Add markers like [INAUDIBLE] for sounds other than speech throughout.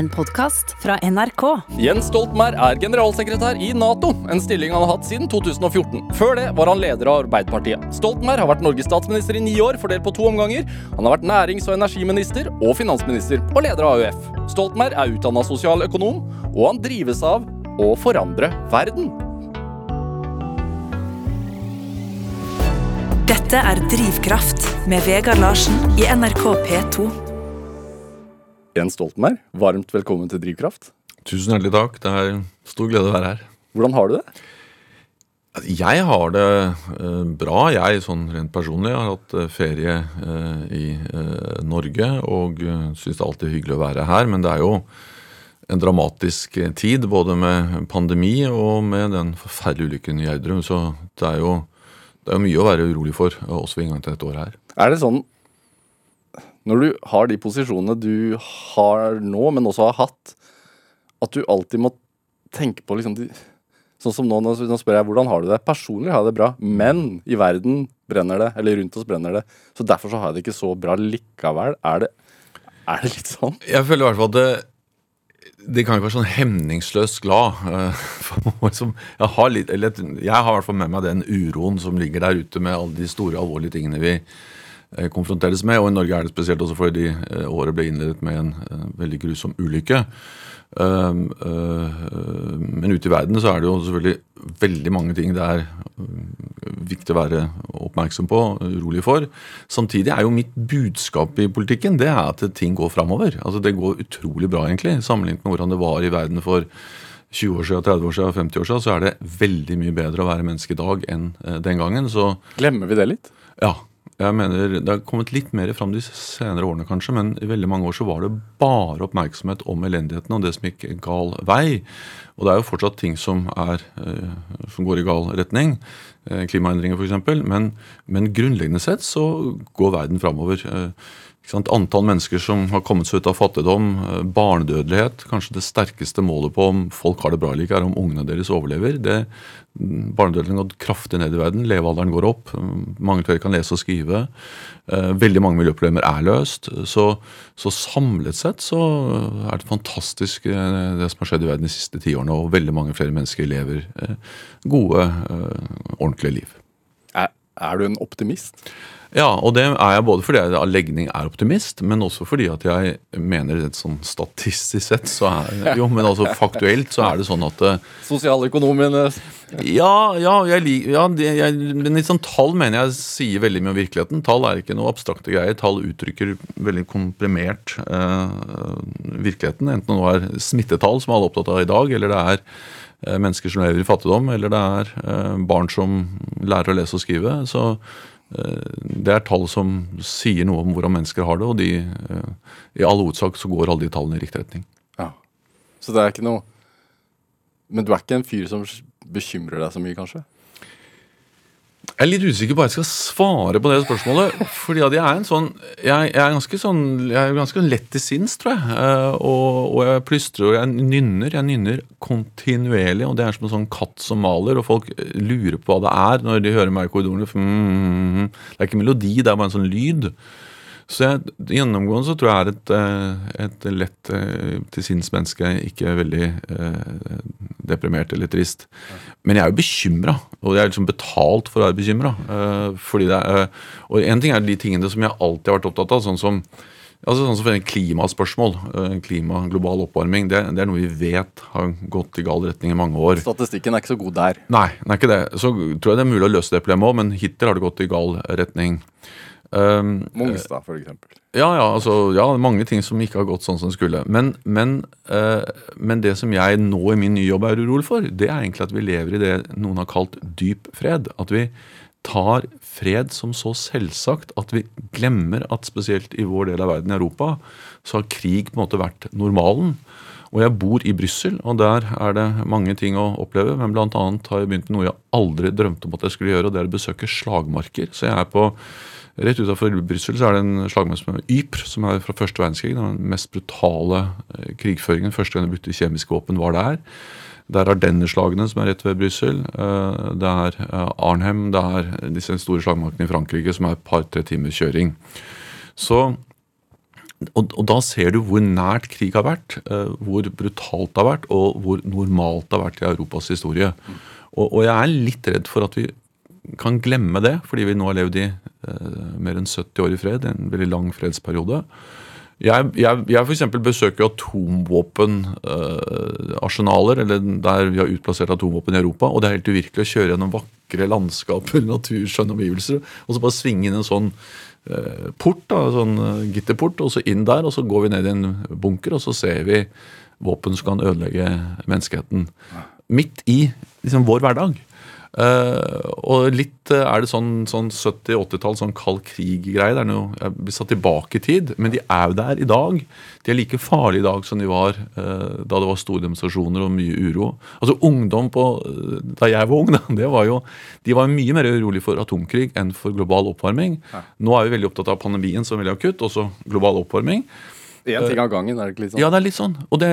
En podkast fra NRK. Jens Stoltenberg er generalsekretær i Nato, en stilling han har hatt siden 2014. Før det var han leder av Arbeiderpartiet. Stoltenberg har vært Norges statsminister i ni år, fordelt på to omganger. Han har vært nærings- og energiminister og finansminister, og leder av AUF. Stoltenberg er utdanna sosialøkonom, og han drives av å forandre verden. Dette er Drivkraft med Vegard Larsen i NRK P2. Jens Stoltenberg, varmt velkommen til Drivkraft. Tusen hjertelig takk. Det er stor glede å være her. Hvordan har du det? Jeg har det eh, bra, jeg sånn rent personlig. Jeg har hatt eh, ferie eh, i Norge og syns det er alltid hyggelig å være her. Men det er jo en dramatisk tid, både med pandemi og med den forferdelige ulykken i Gjerdrum. Så det er, jo, det er jo mye å være urolig for, også ved inngangen til dette året her. Er det sånn når du har de posisjonene du har nå, men også har hatt, at du alltid må tenke på liksom de, Sånn som nå, nå spør jeg hvordan har du det? Personlig har jeg det bra, men i verden brenner det, eller rundt oss brenner det. Så derfor så har jeg det ikke så bra likevel. Er det, er det litt sånn? Jeg føler i hvert fall at det, det kan ikke være sånn hemningsløst glad. eh, [LAUGHS] jeg, har i hvert fall med meg den uroen som ligger der ute med alle de store, alvorlige tingene vi konfronteres med. Og i Norge er det spesielt også fordi eh, året ble innledet med en eh, veldig grusom ulykke. Um, men ute i verden så er det jo selvfølgelig veldig mange ting det er um, viktig å være oppmerksom på, urolig for. Samtidig er jo mitt budskap i politikken det er at ting går framover. Altså det går utrolig bra, egentlig, sammenlignet med hvordan det var i verden for 20 år siden, 30 år siden, 50 år siden, så er det veldig mye bedre å være menneske i dag enn eh, den gangen. Så Glemmer vi det litt? ja. Jeg mener, Det har kommet litt mer fram de senere årene, kanskje, men i veldig mange år så var det bare oppmerksomhet om elendigheten og det som gikk gal vei. Og det er jo fortsatt ting som, er, eh, som går i gal retning. Eh, klimaendringer f.eks. Men, men grunnleggende sett så går verden framover. Eh? Antall mennesker som har kommet seg ut av fattigdom, eh, barnedødelighet Kanskje det sterkeste målet på om folk har det bra eller ikke, er om ungene deres overlever. Det, barnedødeligheten har gått kraftig ned i verden. Levealderen går opp. Mange flere kan lese og skrive. Eh, Veldig mange miljøproblemer er løst. Så, så samlet sett så er det fantastisk eh, det som har skjedd i verden de siste tiårene. Og veldig mange flere mennesker lever eh, gode, eh, ordentlige liv. Er, er du en optimist? Ja, og det er jeg både fordi jeg av legning er optimist, men også fordi at jeg mener det sånn statistisk sett så er Jo, men altså faktuelt så er det sånn at Sosialøkonomien Ja, ja, jeg, ja jeg, men litt sånn tall mener jeg sier veldig mye om virkeligheten. Tall er ikke noe abstrakte greier. Tall uttrykker veldig komprimert eh, virkeligheten. Enten det er smittetall, som alle er opptatt av i dag, eller det er eh, mennesker som lever i fattigdom, eller det er eh, barn som lærer å lese og skrive. Så eh, det er tall som sier noe om hvordan mennesker har det, og de, eh, i all hovedsak så går alle de tallene i riktig retning. Ja. Så det er ikke noe Men du er ikke en fyr som bekymrer deg så mye, kanskje? Jeg er litt usikker på hva jeg skal svare på det spørsmålet. fordi jeg er sånn Jeg, jeg er ganske sånn Jeg er ganske lett til sinns, tror jeg. Eh, og, og jeg plystrer og jeg nynner. Jeg nynner kontinuerlig, og det er som en sånn katt som maler. Og folk lurer på hva det er når de hører meg i korridorene. mm, Det er ikke melodi, det er bare en sånn lyd. Så jeg, gjennomgående så tror jeg er et, eh, et lett eh, til sinns menneske, ikke veldig eh, deprimert eller trist. Men jeg er jo bekymra, og jeg er liksom betalt for å være bekymra. Eh, er, og en ting er de tingene som jeg alltid har vært opptatt av, sånn som Altså sånn som Klimaspørsmål, eh, klima, global oppvarming, det, det er noe vi vet har gått i gal retning i mange år. Statistikken er ikke så god der. Nei, den er ikke det. Så tror jeg det er mulig å løse det problemet òg, men hittil har det gått i gal retning. Um, Mongstad, for eksempel. ja, ja, altså, ja, mange ting som ikke har gått sånn som det skulle. Men, men, uh, men det som jeg nå i min nye jobb er urolig for, det er egentlig at vi lever i det noen har kalt dyp fred. At vi tar fred som så selvsagt at vi glemmer at spesielt i vår del av verden, i Europa, så har krig på en måte vært normalen. Og jeg bor i Brussel, og der er det mange ting å oppleve. Men annet har jeg begynt med noe jeg aldri drømte om at jeg skulle gjøre, og det er å besøke slagmarker. Så jeg er på Rett utenfor Brussel er det en slagmann som heter Ypres, som er fra første verdenskrig. Den mest brutale eh, krigføringen. Første gang de brukte kjemiske våpen, var der. Det er Ardennerslagene, som er rett ved Brussel. Eh, Det er eh, Arnhem. Det er disse store slagmarkene i Frankrike, som er et par-tre timers kjøring. Så og, og da ser du hvor nært krig har vært, hvor brutalt det har vært, og hvor normalt det har vært i Europas historie. Og, og jeg er litt redd for at vi kan glemme det, fordi vi nå har levd i eh, mer enn 70 år i fred, en veldig lang fredsperiode. Jeg, jeg, jeg f.eks. besøker atomvåpenarsenaler, eller der vi har utplassert atomvåpen i Europa, og det er helt uvirkelig å kjøre gjennom vakre landskaper, [LAUGHS] natur, skjønne omgivelser, og så bare svinge inn en sånn eh, port, da, sånn eh, gitterport, og så inn der, og så går vi ned i en bunker, og så ser vi våpen som kan ødelegge menneskeheten. Midt i liksom, vår hverdag. Uh, og litt uh, er det sånn, sånn 70-80-tall, sånn kald krig-greie. Det er noe, blir satt tilbake i tid, men de er jo der i dag. De er like farlige i dag som de var uh, da det var store demonstrasjoner og mye uro. Altså Ungdom på, da jeg var ung, [LAUGHS] da, det var jo, de var mye mer urolig for atomkrig enn for global oppvarming. Ja. Nå er vi veldig opptatt av pandemien som veldig akutt, også global oppvarming. Én ting av gangen, er det ikke litt sånn? Ja, det er litt sånn. Og det,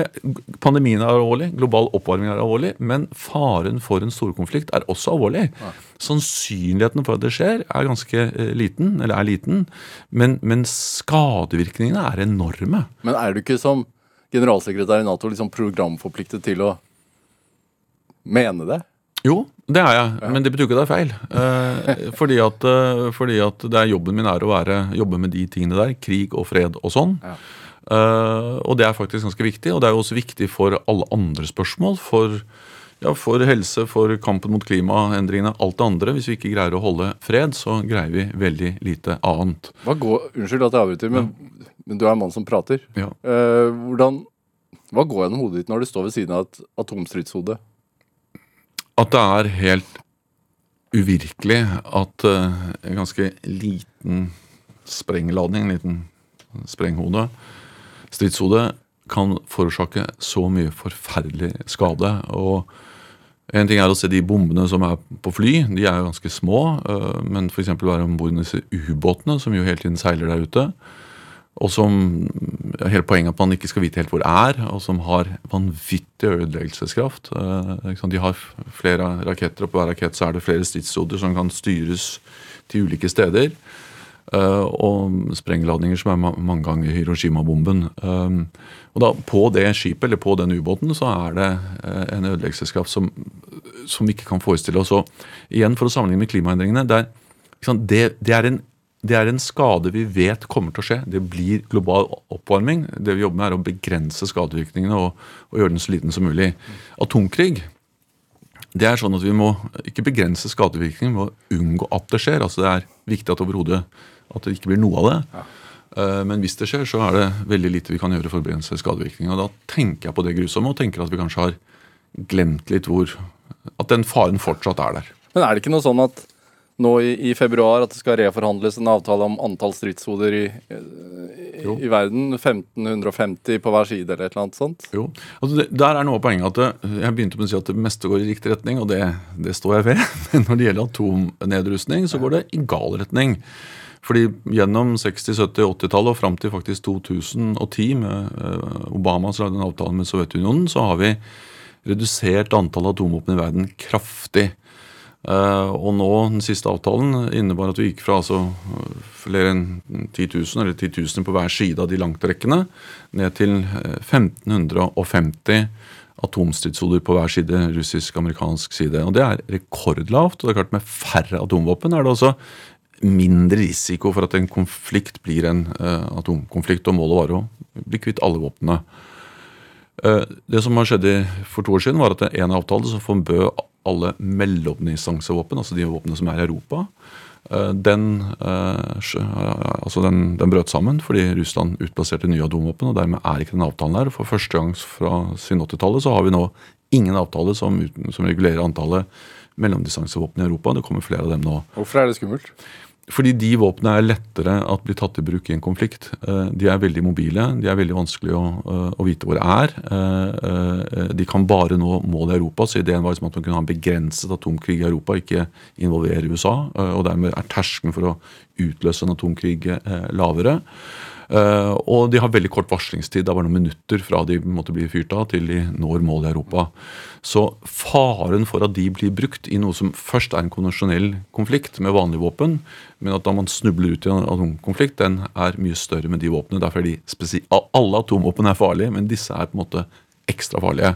Pandemien er alvorlig, global oppvarming er alvorlig, men faren for en storkonflikt er også alvorlig. Ja. Sannsynligheten for at det skjer, er ganske eh, liten, eller er liten, men, men, skadevirkningene er enorme. Men er du ikke som generalsekretær i Nato liksom programforpliktet til å mene det? Jo, det er jeg, ja. men det betyr ikke det er feil. Eh, [LAUGHS] fordi, at, eh, fordi, at, det er jobben min er å være, jobbe med de tingene der. Krig og fred og sånn. Ja. Uh, og det er faktisk ganske viktig, og det er jo også viktig for alle andre spørsmål. For, ja, for helse, for kampen mot klimaendringene, alt det andre. Hvis vi ikke greier å holde fred, så greier vi veldig lite annet. Går, unnskyld at jeg avbryter, men, ja. men, du er en mann som prater. Ja. Uh, hvordan, hva går gjennom hodet ditt når du står ved siden av et atomstridshode? At det er helt uvirkelig at uh, en ganske liten sprengladning, en liten sprenghode, stridshode kan forårsake så mye forferdelig skade. og en ting er å se de bombene som er på fly, de er jo ganske små. Øh, men f.eks. være om bord i disse ubåtene, som jo hele tiden seiler der ute. Og som Hele poenget at man ikke skal vite helt hvor det er, og som har vanvittig ødeleggelseskraft. Øh, de har flere raketter, og på hver rakett så er det flere stridshoder som kan styres til ulike steder. Uh, og sprengladninger som er mange ganger Hiroshima-bomben. Um, og da På det skipet, eller på den ubåten, så er det uh, en ødeleggelseskraft som, som, vi ikke kan forestille oss. Og igjen, For å sammenligne med klimaendringene det er, det, det, er en, det er, en, skade vi vet kommer til å skje. Det blir global oppvarming. Det vi jobber med, er å begrense skadevirkningene og, og gjøre den så liten som mulig. Atomkrig det er sånn at Vi må ikke begrense skadevirkningen, vi må unngå at det skjer. altså Det er viktig at overhodet at det ikke blir noe av det. Ja. Eh, men hvis det skjer, så er det veldig lite vi kan gjøre for å begrense skadevirkninger. Og da tenker jeg på det grusomme, og tenker at vi kanskje har glemt litt hvor At den faren fortsatt er der. Men er det ikke noe sånn at nå i, i februar at det skal reforhandles en avtale om antall stridshoder i, i, i, verden? 1550 på hver side, eller et eller annet sånt? Jo. Altså det, der er noe av poenget at det, Jeg begynte med å si at det meste går i riktig retning, og det, det står jeg ved. [LAUGHS] Men når det gjelder atomnedrustning, så går det i gal retning. Fordi gjennom 60-, 70-, 80-tallet og fram til faktisk 2010, med eh, Obama som lagde en avtale med Sovjetunionen, så har vi redusert antallet atomvåpen i verden kraftig. Uh, og nå, den siste avtalen innebar at vi gikk fra altså, flere enn 10 000, eller 10 000 på hver side av de langtrekkene, ned til 1550 eh, atomstridshoder på hver side, russisk-amerikansk side. Og Det er rekordlavt. og det er klart Med færre atomvåpen er det også mindre risiko for at en konflikt blir en uh, atomkonflikt, og målet var å bli kvitt alle våpnene. Uh, det som har skjedd for to år siden, var at en avtale som forbød alle mellomdistansevåpen, altså de våpnene som er i Europa, uh, den, altså den, den, brøt sammen fordi Russland utplasserte nye atomvåpen. og Dermed er ikke den avtalen der. For første gang fra siden 80-tallet så har vi nå ingen avtale som, som regulerer antallet mellomdistansevåpen i Europa. Det kommer flere av dem nå. Hvorfor er det skummelt? Fordi de våpnene er lettere at bli tatt i bruk i en konflikt. Eh, de er veldig mobile, de er veldig vanskelig å, eh, å vite hvor det er. Eh, de kan bare nå mål i Europa, så ideen var liksom at man kunne ha en begrenset atomkrig i Europa, ikke involvere USA. Og dermed er terskelen for å utløse en atomkrig lavere. Eh, og de har veldig kort varslingstid. Det er bare noen minutter fra de måtte bli fyrt av, til de når mål i Europa. Så faren for at de blir brukt i noe som først er en konvensjonell konflikt med vanlige våpen, men at da man snubler ut i en atomkonflikt, den er mye større med de våpnene. Derfor er de Alle atomvåpen er farlige, men disse er på en måte ekstra farlige.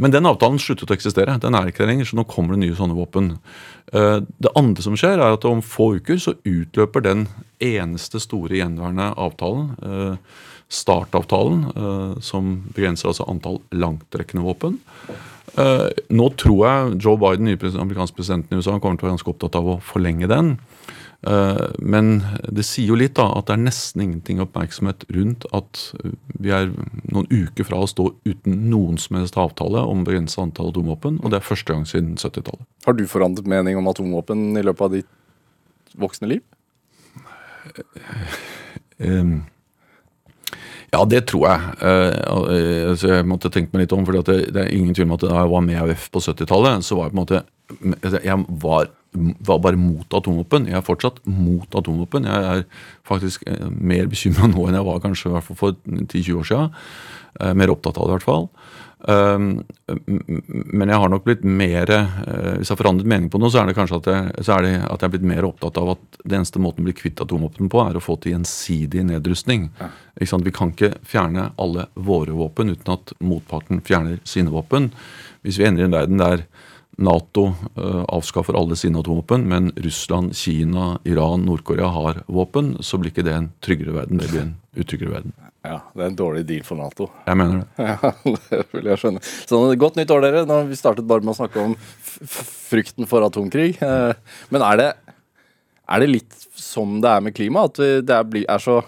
Men den avtalen sluttet å eksistere. Den er ikke der lenger, så nå kommer det nye sånne våpen. Eh, det andre som skjer, er at om få uker så utløper den eneste store gjenværende avtalen, eh, startavtalen, eh, som begrenser altså antall langtrekkende våpen. Nå tror jeg Joe Biden, nye amerikanske presidenten i USA, kommer til å være ganske opptatt av å forlenge den. Eh, men det sier jo litt da, at det er nesten ingenting oppmerksomhet rundt at vi er noen uker fra å stå uten noen som helst avtale om begrenset antall atomvåpen, og det er første gang siden 70-tallet. Har du forandret mening om atomvåpen i løpet av ditt voksne liv? Um, ja, det tror jeg. Uh, altså jeg måtte tenke meg litt om, for det, det, er ingen tvil om at da jeg var med i AUF på 70-tallet, så var jeg på en måte Jeg var var bare mot atomvåpen. Jeg er fortsatt mot atomvåpen. Jeg er faktisk eh, mer bekymra nå enn jeg var kanskje for 10-20 år siden. Eh, mer opptatt av det, i hvert fall. Um, men jeg har nok blitt mer eh, Hvis jeg har forandret mening på noe, så er det kanskje at jeg, så er det at jeg er blitt mer opptatt av at det eneste måten å bli kvitt atomvåpen på, er å få til gjensidig nedrustning. Ja. Vi kan ikke fjerne alle våre våpen uten at motparten fjerner sine våpen. Hvis vi ender i en verden der Nato uh, avskaffer alle sine atomvåpen, men Russland, Kina, Iran, Nord-Korea har våpen, så blir ikke det en tryggere verden, det blir en utryggere verden. Ja, Det er en dårlig deal for Nato. Jeg mener det. [LAUGHS] Ja, det vil jeg skjønne. Så Godt nytt år, dere. Nå vi startet bare med å snakke om frykten for atomkrig. Uh, men er det, er det litt som det er med klima? At det er så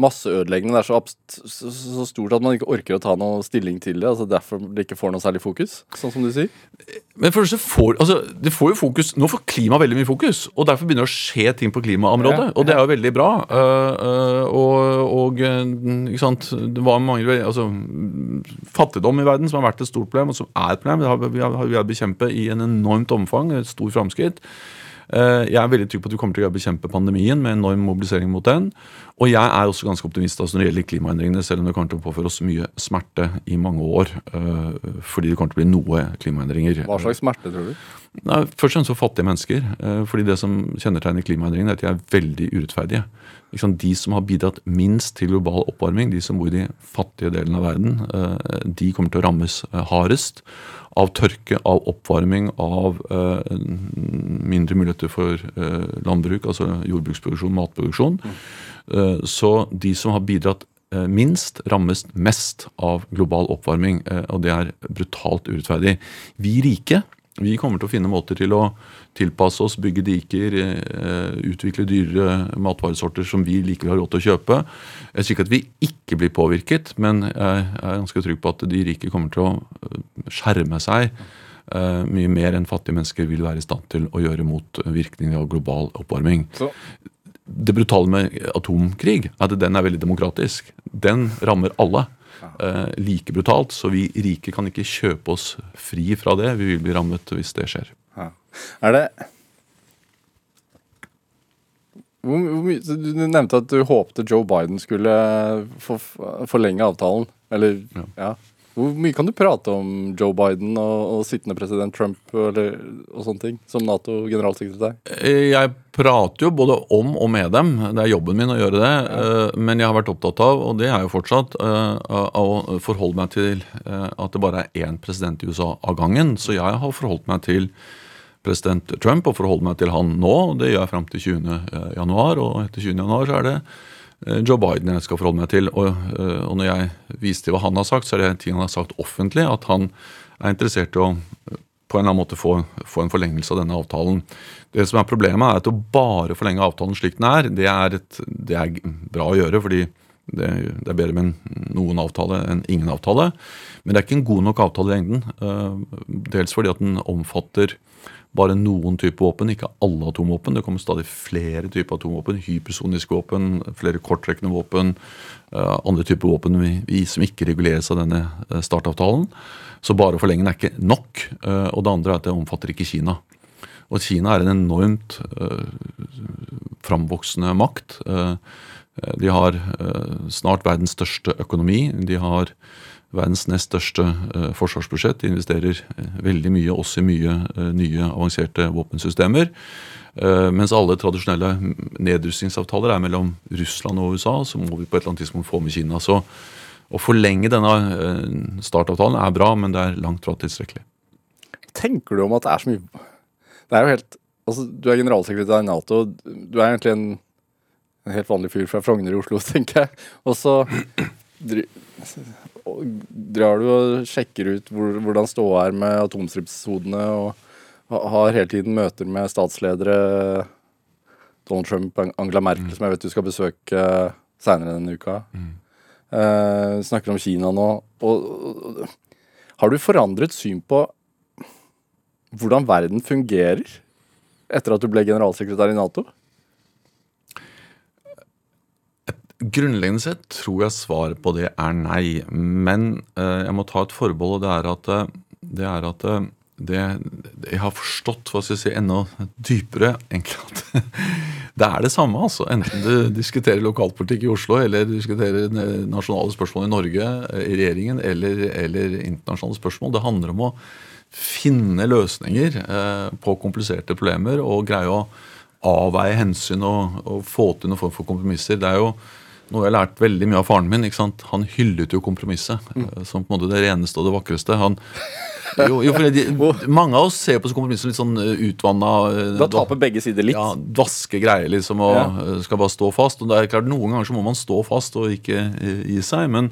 masseødeleggende. Det er så, så, så, stort at man ikke orker å ta noe stilling til det. altså Derfor det ikke får noe særlig fokus, sånn som du sier. Men for det, får, altså, det får jo fokus, Nå får klima veldig mye fokus, og derfor begynner det å skje ting på klimaområdet. Ja, Og det er jo veldig bra. Uh, uh, og, og ikke sant, det var mange, altså, Fattigdom i verden som har vært et stort problem, og som er et problem. Det har vi, har, vi har bekjempet i en enormt omfang. Et stort framskritt. Eh, jeg er veldig trygg på at vi kommer til å bekjempe pandemien med enorm mobilisering mot den. Og jeg er også ganske optimist altså når det gjelder klimaendringene, selv om det kommer til å påføre oss mye smerte i mange år. Eh, fordi det kommer til å bli noe klimaendringer. Hva slags smerte, tror du? Nei, først og fremst for fattige mennesker. Eh, fordi det som kjennetegner klimaendringene, er at de er veldig urettferdige. De som har bidratt minst til global oppvarming, de som bor i de fattige delene av verden, de kommer til å rammes hardest av tørke, av oppvarming, av mindre muligheter for landbruk, altså jordbruksproduksjon, matproduksjon. Mm. Eh, så de som har bidratt eh, minst, rammes mest av global oppvarming. Eh, og det er brutalt urettferdig. Vi rike vi kommer til å finne måter til å tilpasse oss, bygge diker, utvikle dyrere matvaresorter som vi likevel har råd til å kjøpe. Jeg sier ikke at vi ikke blir påvirket, men jeg er ganske trygg på at de rike kommer til å skjerme seg mye mer enn fattige mennesker vil være i stand til å gjøre mot virkningen av global oppvarming. Så. Det brutale med atomkrig er at den er veldig demokratisk. Den rammer alle. like brutalt, så vi rike kan ikke kjøpe oss fri fra det. Vi vil bli rammet hvis det skjer. Er det hvor, hvor, Du nevnte at du håpte Joe Biden skulle for, forlenge avtalen. Eller ja. ja. Hvor mye kan du prate om Joe Biden og, og sittende president Trump eller, og sånne ting, som Nato-generalsekretær? Eh, jeg prater jo både om og med dem. Det er jobben min å gjøre det. Ja. Eh, men jeg har vært opptatt av, og det er jo fortsatt, eh, å forholde meg til at det bare er én president i USA av gangen. Så jeg har forholdt meg til president Trump og forholdt meg til han nå. Det gjør jeg fram til 20. Eh, januar, og etter 20. januar så er det Joe Biden jeg skal forholde meg til. Og, eh, og når jeg viser til hva han har sagt, så er det ting han har sagt offentlig, at han er interessert i å på en eller annen måte få, få, en forlengelse av denne avtalen. Det som er Problemet er at å bare forlenge avtalen slik den er, det er, et, det er bra å gjøre. fordi det, det, er bedre med noen avtale enn ingen avtale. Men det er ikke en god nok avtale i lengden. Dels fordi at den omfatter bare noen typer våpen, ikke alle atomvåpen. Det kommer stadig flere typer atomvåpen. Hypersoniske våpen, flere korttrekkende våpen. Uh, andre typer våpen som ikke reguleres av denne eh, startavtalen. Så bare å forlenge den er ikke nok. Uh, og det andre er at det omfatter ikke Kina. Og Kina er en enormt framvoksende makt. Eh, De har eh, snart verdens største økonomi. De har verdens nest største eh, forsvarsbudsjett. De investerer eh, veldig mye, også i mye eh, nye avanserte våpensystemer. Mens alle tradisjonelle nedrustningsavtaler er mellom Russland og USA, så må vi på et eller annet tidspunkt få med Kina. Så å forlenge denne startavtalen er bra, men det er langt fra tilstrekkelig. Tenker du om at det er så mye Det er jo helt Altså, du er generalsekretær i Nato. Du er egentlig en, en helt vanlig fyr fra Frogner i Oslo, [LAUGHS] tenker jeg. Og så drar du og sjekker ut hvor, hvordan ståa er med atomstripshodene, og har hele tiden møter med statsledere Donald Trump, Ang- Angela Merkel, som jeg vet du skal besøke seinere denne uka. Eh, snakker om Kina nå. Og, og, har du forandret syn på hvordan verden fungerer etter at du ble generalsekretær i Nato? Grunnleggende sett tror jeg svaret på det er nei. Men eh, jeg må ta et forbehold, og det er at, eh, det, er at eh, det, Jeg har forstått hva skal jeg si, enda dypere egentlig at [LAUGHS] det er det samme. altså. Enten du diskuterer lokalpolitikk i Oslo, eller du diskuterer nasjonale spørsmål i Norge, eh, i regjeringen, eller, eller internasjonale spørsmål. Det handler om å finne løsninger eh, på kompliserte problemer og greie å avveie hensyn og, og få til noen form for kompromisser. Det er jo noe jeg har lært veldig mye av faren min. ikke sant? Han hyllet jo kompromisset mm. som på en måte det reneste og det vakreste. Han, jo, jo, de, [LAUGHS] Mange av oss ser på kompromisset litt sånn utvanna Da taper begge sider litt. ja, dvaske greier liksom og Ja. eh, skal bare stå fast. Og det er klart Noen ganger så må man stå fast og ikke eh, gi seg. Men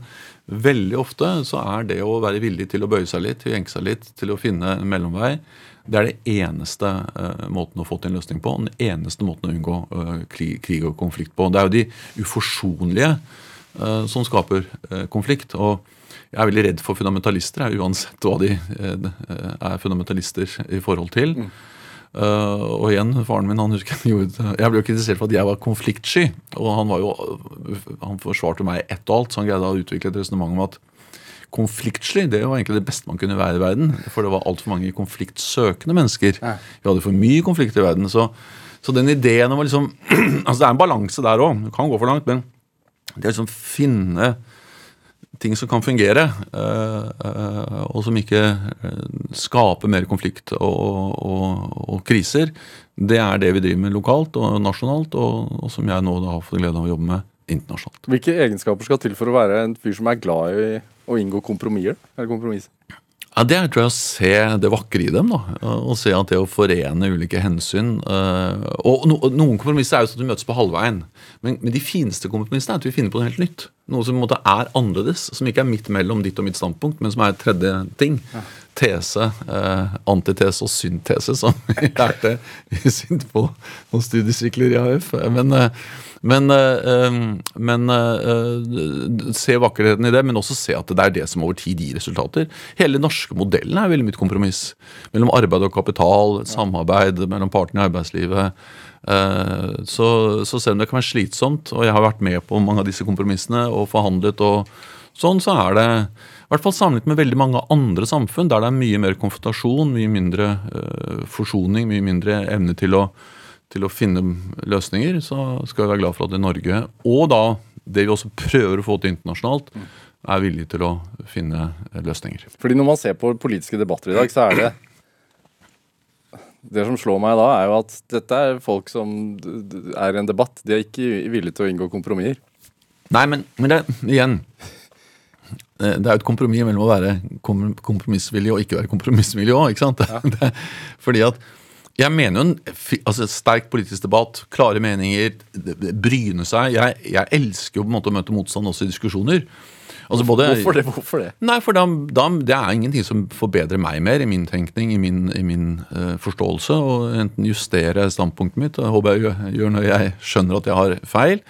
veldig ofte så er det å være villig til å bøye seg litt, til å jenke seg litt, til å finne en mellomvei, det er det eneste uh, måten å få til en løsning på. Den eneste måten å unngå uh, krig, krig og konflikt på. Det er jo de uforsonlige uh, som skaper konflikt. og jeg er veldig redd for fundamentalister, uansett hva de er fundamentalister i forhold til. Eh, og igjen, faren min han husker [LAUGHS] jeg Jeg ble jo kritisert for at jeg var konfliktsky. Og han var jo Han forsvarte meg ett og alt, så han greide å utvikle et resonnement om at konfliktsky det var egentlig det beste man kunne være i verden. For det var altfor mange konfliktsøkende mennesker. Vi hadde for mye konflikt i verden. Så, så den ideen om å liksom [CLEARS THROAT] Altså det er en balanse der òg. Du kan gå for langt, men det å liksom finne ting som kan fungere, eh, eh, og som ikke eh, skaper mer konflikt og, og, og kriser, det er det vi driver med lokalt og nasjonalt, og, og som jeg nå har fått glede av å jobbe med internasjonalt. Hvilke egenskaper skal til for å være en fyr som er glad i å inngå kompromisser? Kompromisser? Ja, Det er tror jeg å se det vakre i dem. da, Og se at det å forene ulike hensyn øh, Og no, Noen kompromisser er jo sånn at du møtes på halvveien. Men, men de fineste kompromissene er at vi finner på noe helt nytt. Noe som på en måte er annerledes. Som ikke er midt mellom ditt og mitt standpunkt, men som er et tredje ting. Tese, øh, antitese og syntese, som [LAUGHS] vi lærte i på noen studiesykler i AF. Men, øh, men, øh, men øh, se vakkerheten i det, men også se at det er det som over tid gir resultater. Hele den norske modellen er veldig mye kompromiss mellom arbeid og kapital, samarbeid mellom partene i arbeidslivet. Eh, Så, så selv om det kan være slitsomt, og jeg har vært med på mange av disse kompromissene og forhandlet og sånn, så er det i hvert fall sammenlignet med veldig mange andre samfunn der det er mye mer konfrontasjon, mye mindre eh, forsoning, mye mindre evne til å til å finne løsninger, så skal vi være glad for at i Norge, og da det vi også prøver å få til internasjonalt, er villige til å finne eh, løsninger. Fordi når man ser på politiske debatter i dag, så er det Det som slår meg da, er jo at dette er folk som er i en debatt. De er ikke villige til å inngå kompromisser. Nei, men, men det, igjen eh, Det er jo et kompromiss mellom å være kom- kompromissvillig og ikke være kompromissvillig òg. [LAUGHS] Det, fordi at jeg mener jo en altså, sterk politisk debatt, klare meninger, bryne seg. Jeg, jeg elsker jo på en måte å møte motstand også i diskusjoner. Altså både, Hvorfor det? Hvorfor det? Nei, for da, da, det er ingenting som forbedrer meg mer i min tenkning, i min, i min uh, forståelse. Og enten justere standpunktet mitt, og det håper jeg gjør- når jeg skjønner at jeg har feil.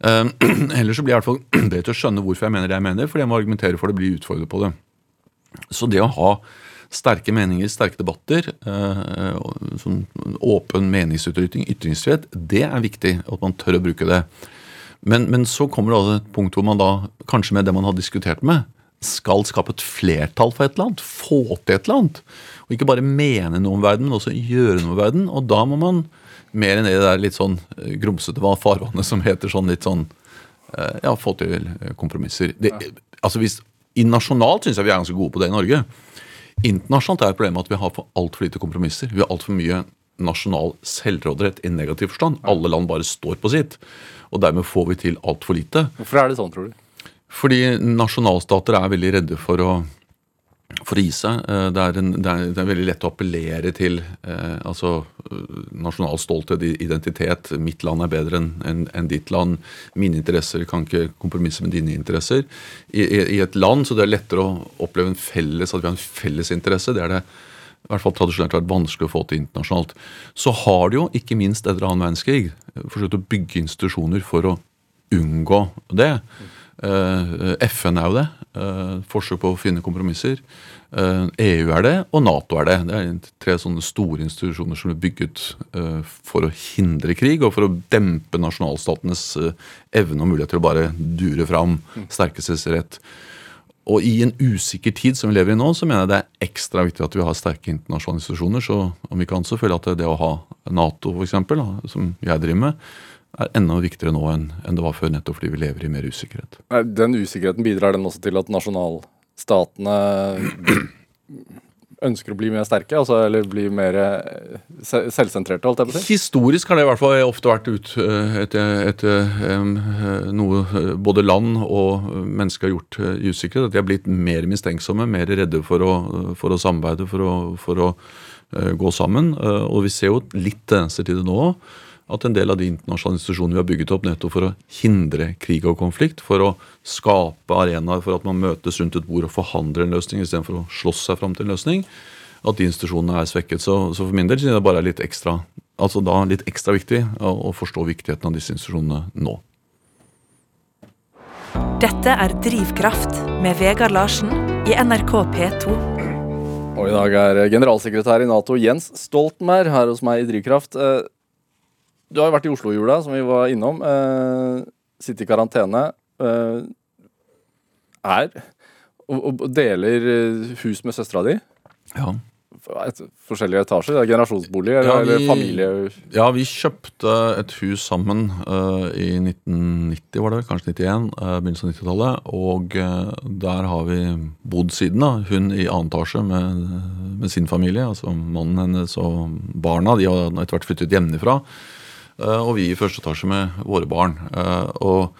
Eh, [CLEARS THROAT] eller så blir jeg i hvert fall [CLEARS THROAT] bedre til å skjønne hvorfor jeg mener det jeg mener, fordi jeg må argumentere for det, bli utfordret på det. Så det å ha sterke meninger, sterke debatter, eh, sånn åpen meningsutrykning, ytringsfrihet, det er viktig at man tør å bruke det. Men, men så kommer det også et punkt hvor man da, kanskje med det man har diskutert med, skal skape et flertall for et eller annet. Få til et eller annet. Og ikke bare mene noe om verden, men også gjøre noe med verden. Og da må man mer enn det der litt sånn eh, grumsete farvannet som heter sånn litt sånn eh, Ja, få til kompromisser. Det, altså hvis, Nasjonalt syns jeg vi er ganske gode på det i Norge. Internasjonalt er problemet at vi har for altfor lite kompromisser. Vi har altfor mye nasjonal selvråderett i negativ forstand. Alle land bare står på sitt. Og dermed får vi til altfor lite. Hvorfor er det sånn, tror du? Fordi nasjonalstater er veldig redde for å, for å gi seg. Eh, Det er, en, det, er, det er veldig lett å appellere til eh, altså, eh, nasjonal stolthet, identitet. Mitt land er bedre enn en, en ditt land. Mine interesser kan ikke kompromisse med dine interesser. I, i, I et land så det er lettere å oppleve en felles, at vi har en felles interesse. Det er det i hvert fall tradisjonelt vært vanskelig å få til internasjonalt. Så har det jo, ikke minst etter annen verdenskrig, forsøkt å bygge institusjoner for å unngå det. Eh, FN er jo det. Eh, forsøk på å finne kompromisser. Eh, EU er det, og Nato er det. Det er tre sånne store institusjoner som er bygget eh, for å hindre krig, og for å dempe nasjonalstatenes evne og mulighet til å bare dure fram sterkestes. Og i en usikker tid som vi lever i nå, så mener jeg det er ekstra viktig at vi har sterke internasjonale institusjoner. Så om vi kan så føler jeg at det å ha Nato, eksempel, som jeg driver med, er enda viktigere nå enn det var før, nettopp fordi vi lever i mer usikkerhet. Den usikkerheten bidrar den også til at nasjonalstatene [CLEARS THROAT] ønsker å bli mer sterke? Altså, eller bli mer eh, selvsentrerte, holdt jeg på å si? Historisk har det i hvert fall ofte vært ut eh, etter, etter eh, noe både land og mennesker har gjort usikre. At de har blitt mer mistenksomme, mer redde for å, for å samarbeide, for å, for å gå sammen. Og vi ser jo litt tendenser til det nå. At en del av de internasjonale institusjonene vi har bygget opp nettopp for å hindre krig og konflikt, for å skape arenaer for at man møtes rundt et bord og forhandler en løsning istedenfor å slåss seg fram til en løsning, at de institusjonene er svekket. Så, så for min del synes jeg det bare er litt ekstra altså da litt ekstra viktig å, å forstå viktigheten av disse institusjonene nå. Dette er Drivkraft med Vegard Larsen i NRK P2. Og i dag er generalsekretær i Nato Jens Stoltenberg her hos meg i Drivkraft. Du har jo vært i Oslo i jula, som vi var innom. Eh, Sitte i karantene. Eh, Er og, og deler eh, hus med søstera di. Ja. Et, forskjellige etasjer. Det er generasjonsbolig eller, Ja, vi- eller familie... Ja, vi kjøpte et hus sammen uh, i 1990, var det vel, kanskje 91, uh, begynnelsen av 90-tallet. Og uh, der har vi bodd siden. da, Hun i annen etasje med, med sin familie. altså Mannen hennes og barna. De har etter hvert flyttet hjemmefra. Eh, og vi i første etasje med våre barn. Eh, og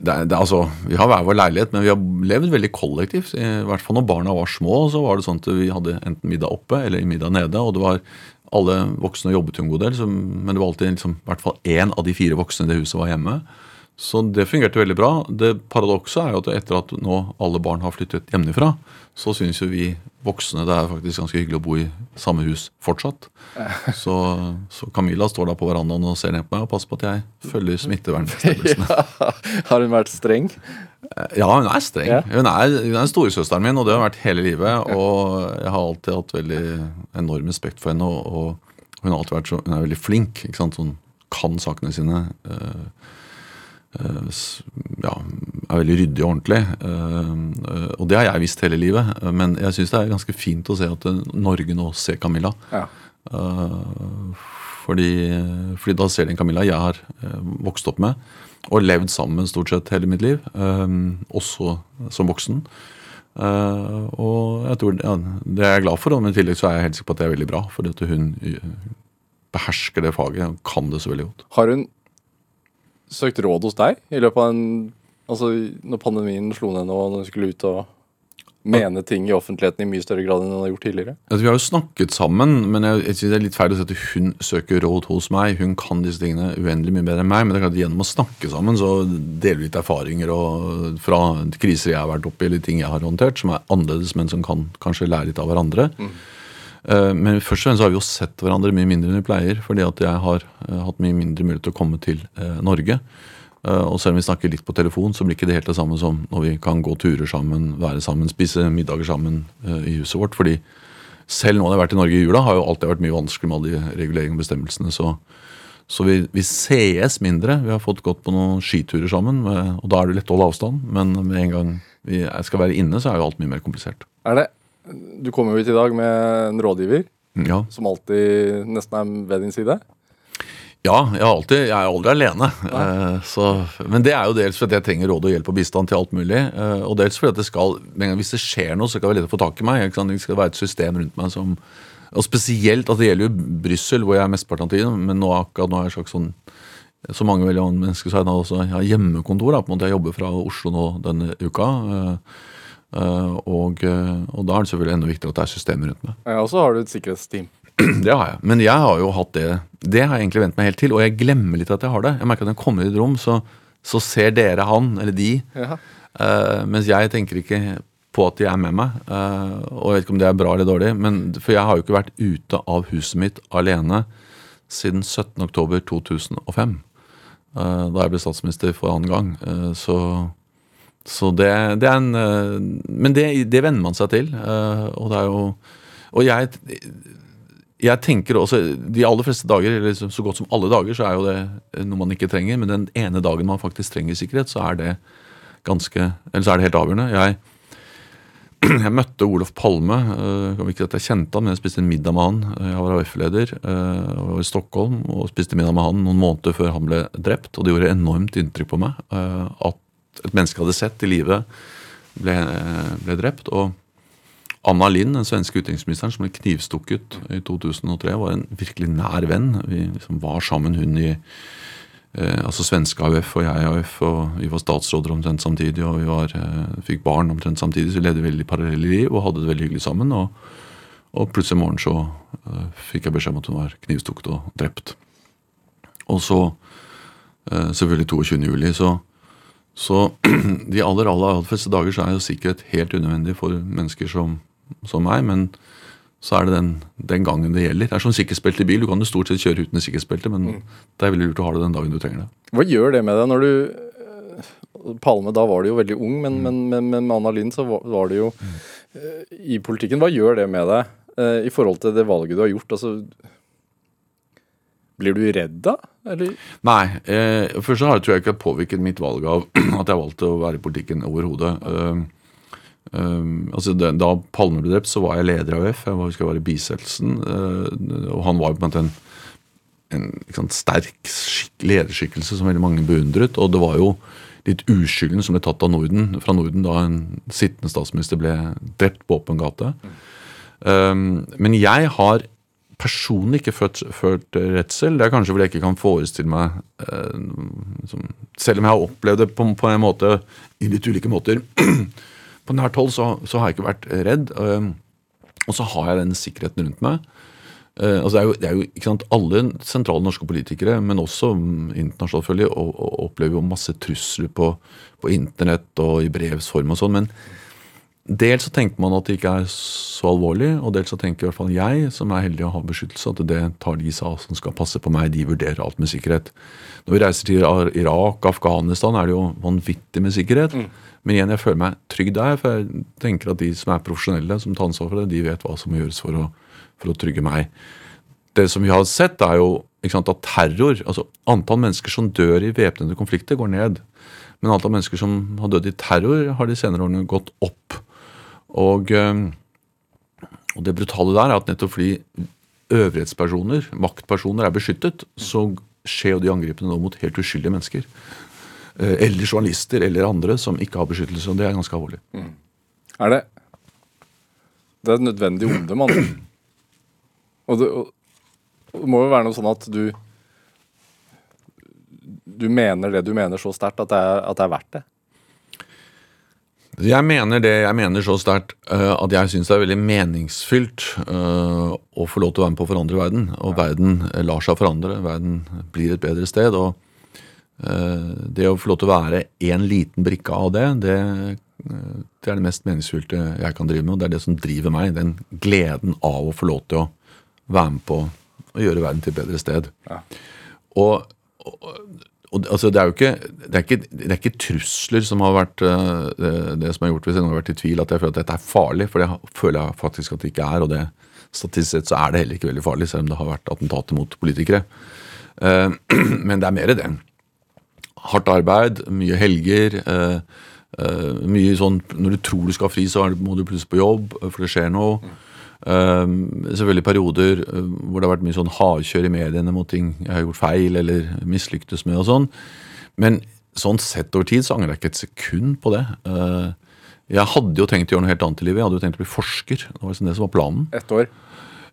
det er, det er, altså, Vi har hver vår leilighet, men vi har levd veldig kollektivt. I hvert fall når barna var små, så var det sånn at vi hadde enten middag oppe eller middag nede. og det var Alle voksne jobbet jo en god del, så, men det var alltid liksom, hvert fall én av de fire voksne i det huset var hjemme. Så det fungerte veldig bra. Det paradokset er jo at etter at nå alle barn har flyttet hjemmefra, så syns jo vi voksne det er faktisk ganske hyggelig å bo i samme hus fortsatt. [LAUGHS] Så, så Camilla står da på verandaen og ser ned på meg og passer på at jeg følger smittevernbestemmelsene. [LAUGHS] Har hun vært streng? Ja, hun er streng. Ja. Hun er, hun er storesøsteren min, og det har hun vært hele livet. Og jeg har alltid hatt veldig enorm respekt for henne, og, og hun har alltid vært så, hun er veldig flink. ikke sant? Hun kan sakene sine. øh, ja, er veldig ryddig og ordentlig. øh, og det har jeg visst hele livet. Men jeg syns det er ganske fint å se at øh, Norge nå ser Camilla. Ja. Fordi, fordi da ser de en Camilla jeg har vokst opp med og levd sammen stort sett hele mitt liv, også som voksen. Og jeg tror ja, Det er jeg glad for, men i tillegg så er jeg helt sikker på at det er veldig bra. Fordi at hun behersker det faget og kan det så veldig godt. Har hun søkt råd hos deg i løpet av en Altså når pandemien slo ned nå, når hun skulle ut og mene ting i offentligheten i mye større grad enn hun har gjort tidligere? Altså, vi har jo snakket sammen, men jeg, jeg synes det er litt feil å si at hun søker råd hos meg. Hun kan disse tingene uendelig mye bedre enn meg. Men det er klart gjennom å snakke sammen så deler vi litt erfaringer og, fra kriser jeg har vært oppi, eller ting jeg har håndtert, som er annerledes, men som kan kanskje lære litt av hverandre. Eh, Men først og fremst har vi jo sett hverandre mye mindre enn vi pleier, fordi at jeg har eh, hatt mye mindre mulighet til å komme til eh, Norge. Eh, Og selv om vi snakker litt på telefon, så blir ikke det helt det samme som når vi kan gå turer sammen, være sammen, spise middager sammen eh, i huset vårt. fordi selv nå når jeg har vært i Norge i jula, har jo alltid vært mye vanskelig med alle de reguleringene og bestemmelsene. Så, så vi, vi sees mindre. Vi har fått gått på noen skiturer sammen, eh, og da er det lett å holde avstand. Men med en gang vi skal være inne, så er jo alt mye mer komplisert. Er det Du kommer jo hit i dag med en rådgiver Ja. som alltid nesten er ved din side. Ja, jeg, alltid, jeg er aldri alene. Eh, så, men det er jo dels fordi jeg trenger råd og hjelp og bistand til alt mulig. eh, og dels fordi at det skal, men hvis det skjer noe, så kan det være lett å få tak i meg. Det skal være et system rundt meg som Og spesielt at det gjelder jo Brussel, hvor jeg er mesteparten av tiden. Men nå akkurat nå er jeg slags sånn så mange veldig mange mennesker så har jeg også jeg har hjemmekontor. da, på en måte Jeg jobber fra Oslo nå denne uka. eh, og, eh, og da er det selvfølgelig enda viktigere at det er systemer rundt meg. Ja, og så har du et sikkerhetsteam. [CLEARS THROAT] Det har jeg. Men jeg har jo hatt det Det har jeg egentlig vent meg helt til, og jeg glemmer litt at jeg har det. Jeg merker at når jeg kommer i et rom, så, så ser dere han, eller de, Ja. Uh, mens jeg tenker ikke på at de er med meg. Uh, og jeg vet ikke om det er bra eller dårlig, men, for jeg har jo ikke vært ute av huset mitt alene siden 17.10.2005. Uh, da jeg ble statsminister for annen gang. Uh, så så det, det er en eh, Men det, det venner man seg til. eh, og det er jo Og jeg jeg tenker også, De aller fleste dager, eller så så godt som alle dager, så er jo det noe man ikke trenger. Men den ene dagen man faktisk trenger sikkerhet, så er det ganske, eller så er det helt avgjørende. Jeg, [CLEARS THROAT] jeg møtte Olof Palme. Uh, ikke at jeg kjente han, men jeg spiste en middag med han. Jeg var AUF-leder og var i Stockholm og spiste middag med han noen måneder før han ble drept. Og det gjorde enormt inntrykk på meg at et menneske hadde sett i live, ble, ble drept. og Anna Lind, den svenske utenriksministeren som ble knivstukket i 2003, var en virkelig nær venn. Vi liksom var sammen, hun i eh, altså svenske AUF og jeg i AUF. og Vi var statsråder omtrent samtidig, og vi var, eh, fikk barn omtrent samtidig. Så vi levde veldig parallelle liv og hadde det veldig hyggelig sammen. Og, og plutselig en morgen så eh, fikk jeg beskjed om at hun var knivstukket og drept. Og så eh, selvfølgelig 22. juli. Så, så [CLEARS THROAT] de aller aller, aller fleste dager så er jo sikkerhet helt unødvendig for mennesker som, som meg. Men så er det den, den gangen det gjelder. Det er som sikkerhetsbelte i bil. Du kan jo stort sett kjøre uten sikkerhetsbelte, men det er veldig lurt å ha det den dagen du trenger det. Hva gjør det med deg når du eh, Palme, da var du jo veldig ung, men, men, men, men med Anna Lind så var, var det jo mm. i politikken. Hva gjør det med deg eh, i forhold til det valget du har gjort? Altså, blir du redd da? Eller? Nei. Eh, først så har, tror jeg ikke det påvirket mitt valg av [CLEARS THROAT] at jeg valgte å være i politikken overhodet. Um, um, altså den, da Palme ble drept, så var jeg leder av AUF. Jeg var, husker jeg var i bisettelsen. Uh, og han var på en måte en, en sant, sterk skikk- lederskikkelse som veldig mange beundret. Og det var jo litt uskylden som ble tatt av Norden, fra Norden da en sittende statsminister ble drept på åpen gate. Um, men jeg har personlig ikke følt, følt redsel. Det er kanskje fordi jeg ikke kan forestille meg eh, Selv om jeg har opplevd det på, på en måte i litt ulike måter [CLEARS THROAT] på nært hold, så, så har jeg ikke vært redd. Eh, og så har jeg den sikkerheten rundt meg. Eh, altså det er jo, det er jo sant, Alle sentrale norske politikere, men også mm, internasjonalt, selvfølgelig, og, og opplever jo masse trusler på, på internett og i brevs form og sånn. men Dels så tenker man at det ikke er så alvorlig, og dels så tenker i hvert fall jeg, som er heldig å ha beskyttelse, at det tar de seg av som skal passe på meg. De vurderer alt med sikkerhet. Når vi reiser til Irak, Afghanistan, er det jo vanvittig med sikkerhet. Men igjen, jeg føler meg trygg der, for jeg tenker at de som er profesjonelle, som tar ansvar for det, de vet hva som må gjøres for å, for å trygge meg. Det som vi har sett, er jo sant, at terror altså Antall mennesker som dør i væpnede konflikter, går ned. Men antall mennesker som har dødd i terror, har de senere årene gått opp. Og, eh, og det brutale der er at nettopp fordi øvrighetspersoner, maktpersoner, er beskyttet, så skjer jo de angrepene nå mot helt uskyldige mennesker. Eh, Eller journalister eller andre som ikke har beskyttelse. og Det er ganske alvorlig. Er det Det er et nødvendig onde, mann. Og det, og, det må jo være noe sånn at du Du mener det du mener så sterkt at, at det er verdt det. Jeg mener det jeg mener så sterkt uh, at jeg syns det er veldig meningsfylt uh, å få lov til å være med på å forandre verden. Og verden eh, lar seg forandre. Verden blir et bedre sted. Og uh, det å få lov til å være en liten brikke av det, det, det er det mest meningsfylte jeg kan drive med. Og det er det som driver meg. Den gleden av å få lov til å være med på å gjøre verden til et bedre sted. Ja. Og, og, og altså, det er jo ikke det, er ikke det er ikke trusler som har vært eh, det, det som har gjort hvis jeg har vært i tvil at jeg føler at dette er farlig, for det føler jeg faktisk at det ikke er. Og det statistisk sett så er det heller ikke veldig farlig, selv om det har vært attentater mot politikere. Eh, [CLEARS THROAT] men det er mer det. Hardt arbeid, mye helger. eh, mye sånn Når du tror du skal ha fri, så må du plutselig på jobb, for det skjer noe. Um, selvfølgelig perioder uh, hvor det har vært mye sånn hardkjør i mediene mot ting jeg har gjort feil eller mislyktes med og sånn. Men sånn sett over tid så angrer jeg ikke et sekund på det. Uh, jeg hadde jo tenkt å gjøre noe helt annet i livet. Jeg hadde jo tenkt å bli forsker. Det var liksom det som var planen. Ett år.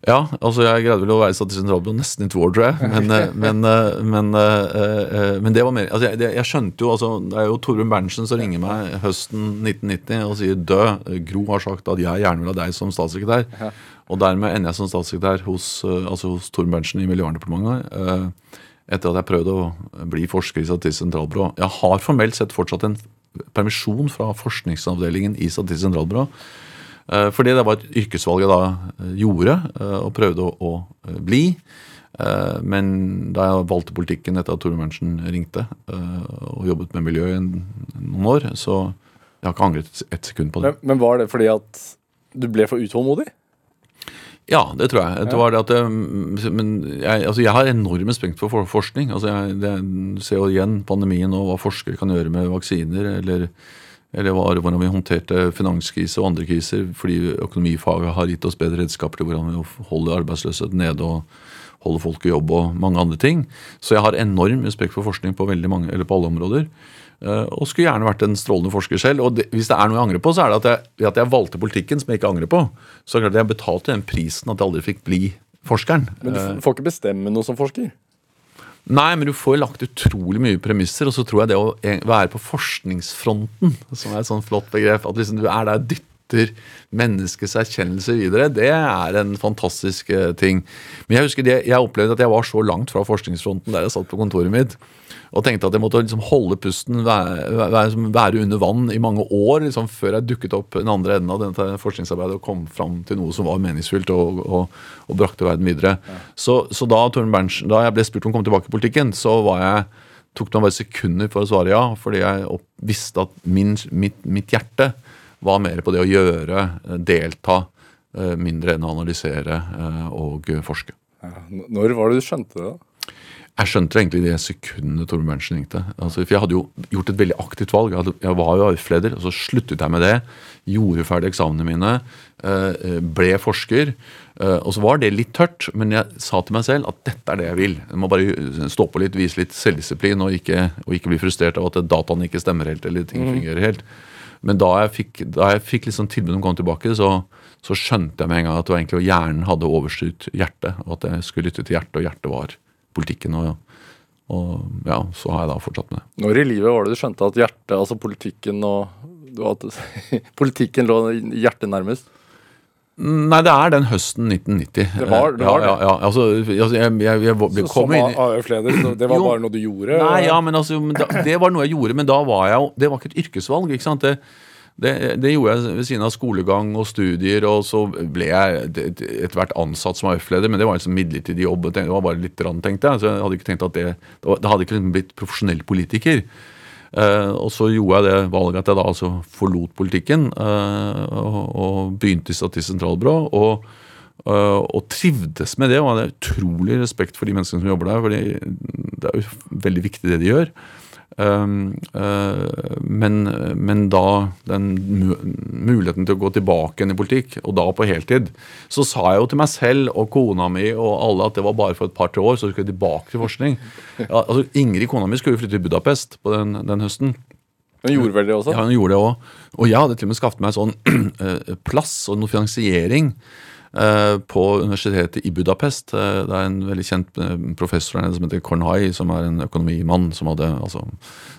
Ja, altså jeg greide vel å være i statistisk sentralbyrå nesten i to år, tror jeg. Men, eh, [LAUGHS] men, eh, men, eh, men, det var mer altså jeg, jeg, skjønte jo altså, Det er jo Torbjørn Berntsen som ringer meg høsten 1990 og sier død, Gro har sagt at jeg gjerne vil ha deg som statssekretær. Ja. Og dermed ender jeg som statssekretær hos, altså hos Torbjørn Berntsen i Miljøverndepartementet. Etter at jeg prøvde å bli forsker i Statistisk sentralbyrå. Jeg har formelt sett fortsatt en permisjon fra forskningsavdelingen i Statistisk sentralbyrå. Eh, fordi det var et yrkesvalg jeg da eh, gjorde eh, og prøvde å, å bli. Men da jeg valgte politikken etter at Tore Berntsen ringte og jobbet med miljø i noen år, så jeg har ikke angret ett sekund på det. Men, men, var det fordi at du ble for utålmodig? Ja, det tror jeg. Det var det at jeg, men jeg, altså jeg har enorm respekt for forskning. Altså jeg, det, ser jo igjen pandemien og hva forskere kan gjøre med vaksiner eller eller var hvordan vi håndterte finanskrise og andre kriser fordi økonomifaget har gitt oss bedre redskaper til hvordan vi holder arbeidsløsheten nede og holder folk i jobb og mange andre ting. Så jeg har enorm respekt for forskning på, mange, eller på alle områder. Eh, og skulle gjerne vært en strålende forsker selv. Og det, hvis det er noe jeg angrer på, så er det at jeg, at jeg valgte politikken som jeg ikke angrer på. Så at jeg betalte den prisen at jeg aldri fikk bli forskeren. Men du får ikke bestemme noe som forsker? Nei, men du får lagt utrolig mye premisser, og så tror jeg det å være på forskningsfronten, som er et sånn flott begrep, at liksom du er der dytter menneskets erkjennelse videre, det er en fantastisk eh, ting. Men jeg husker det, jeg opplevde at jeg var så langt fra forskningsfronten der jeg satt på kontoret mitt og tenkte at jeg måtte liksom holde pusten, være, være, under vann i mange år liksom, før jeg dukket opp den andre enden av dette forskningsarbeidet og kom fram til noe som var meningsfylt og, og, og brakte verden videre. Ja. Så, så, da, Berntsen, da jeg ble spurt om å komme tilbake i politikken, så jeg, tok det meg bare sekunder for å svare ja, fordi jeg opp, visste at min, mitt, mitt, hjerte var mer på det å gjøre, delta, eh, mindre enn å analysere eh, og forske. Ja. Når var det du skjønte det? da? Jeg skjønte egentlig det sekundet Torbjørn Berntsen ringte. Altså, for jeg hadde jo gjort et veldig aktivt valg. Jeg, var jo AUF-leder, og så sluttet jeg med det. Gjorde ferdig eksamene mine. Eh, ble forsker. Eh, og så var det litt tørt, men jeg sa til meg selv at dette er det jeg vil. Jeg må bare stå på litt, vise litt selvdisiplin og ikke, og ikke bli frustrert av at dataene ikke stemmer helt eller ting mm. fungerer helt. Men da jeg fikk, da jeg fikk liksom tilbud om å komme tilbake, så, så, skjønte jeg med en gang at det var egentlig hjernen hadde overstyrt hjertet. Og at jeg skulle lytte til hjertet, og hjertet var politikken. Og, og ja, så har jeg da fortsatt med det. Når i livet var det du skjønte at hjertet, altså politikken og at [LAUGHS] Politikken lå hjertet nærmest? Nei, det er den høsten 1990. Det var det? Var ja, ja, ja, altså, altså jeg, jeg, jeg, jeg så, Som AUF-leder, det var jo, bare noe du gjorde? Nei, ja, men altså, Det var noe jeg gjorde, men da var jeg jo Det var ikke et yrkesvalg. ikke sant? Det, det, det, gjorde jeg ved siden av skolegang og studier, og så ble jeg etter hvert ansatt som AUF-leder, men det var en sånn midlertidig jobb. Det var bare litt rann, tenkte jeg. Så jeg hadde ikke tenkt at det, det hadde ikke blitt profesjonell politiker. Uh, og så gjorde jeg det valget at jeg da altså forlot politikken uh, og, og, begynte i Statistisk sentralbyrå. Og, uh, og, trivdes med det og hadde utrolig respekt for de menneskene som jobber der. for det er jo veldig viktig det de gjør. Ehm, eh, men, men, da den muligheten til å gå tilbake igjen i politikk, og da på heltid, så sa jeg jo til meg selv og kona mi og alle at det var bare for et par-tre år, så skulle jeg tilbake til forskning. Ja, altså Ingrid, kona mi, skulle jo flytte til Budapest på den, den høsten. Hun gjorde vel det også? Ja, hun gjorde det òg. Og jeg hadde til og med skaffet meg sånn [CLEARS THROAT] eh, plass og noe finansiering på universitetet i Budapest. Eh, det er en veldig kjent eh, professor der som heter Kornhai, som er en økonomimann som hadde altså,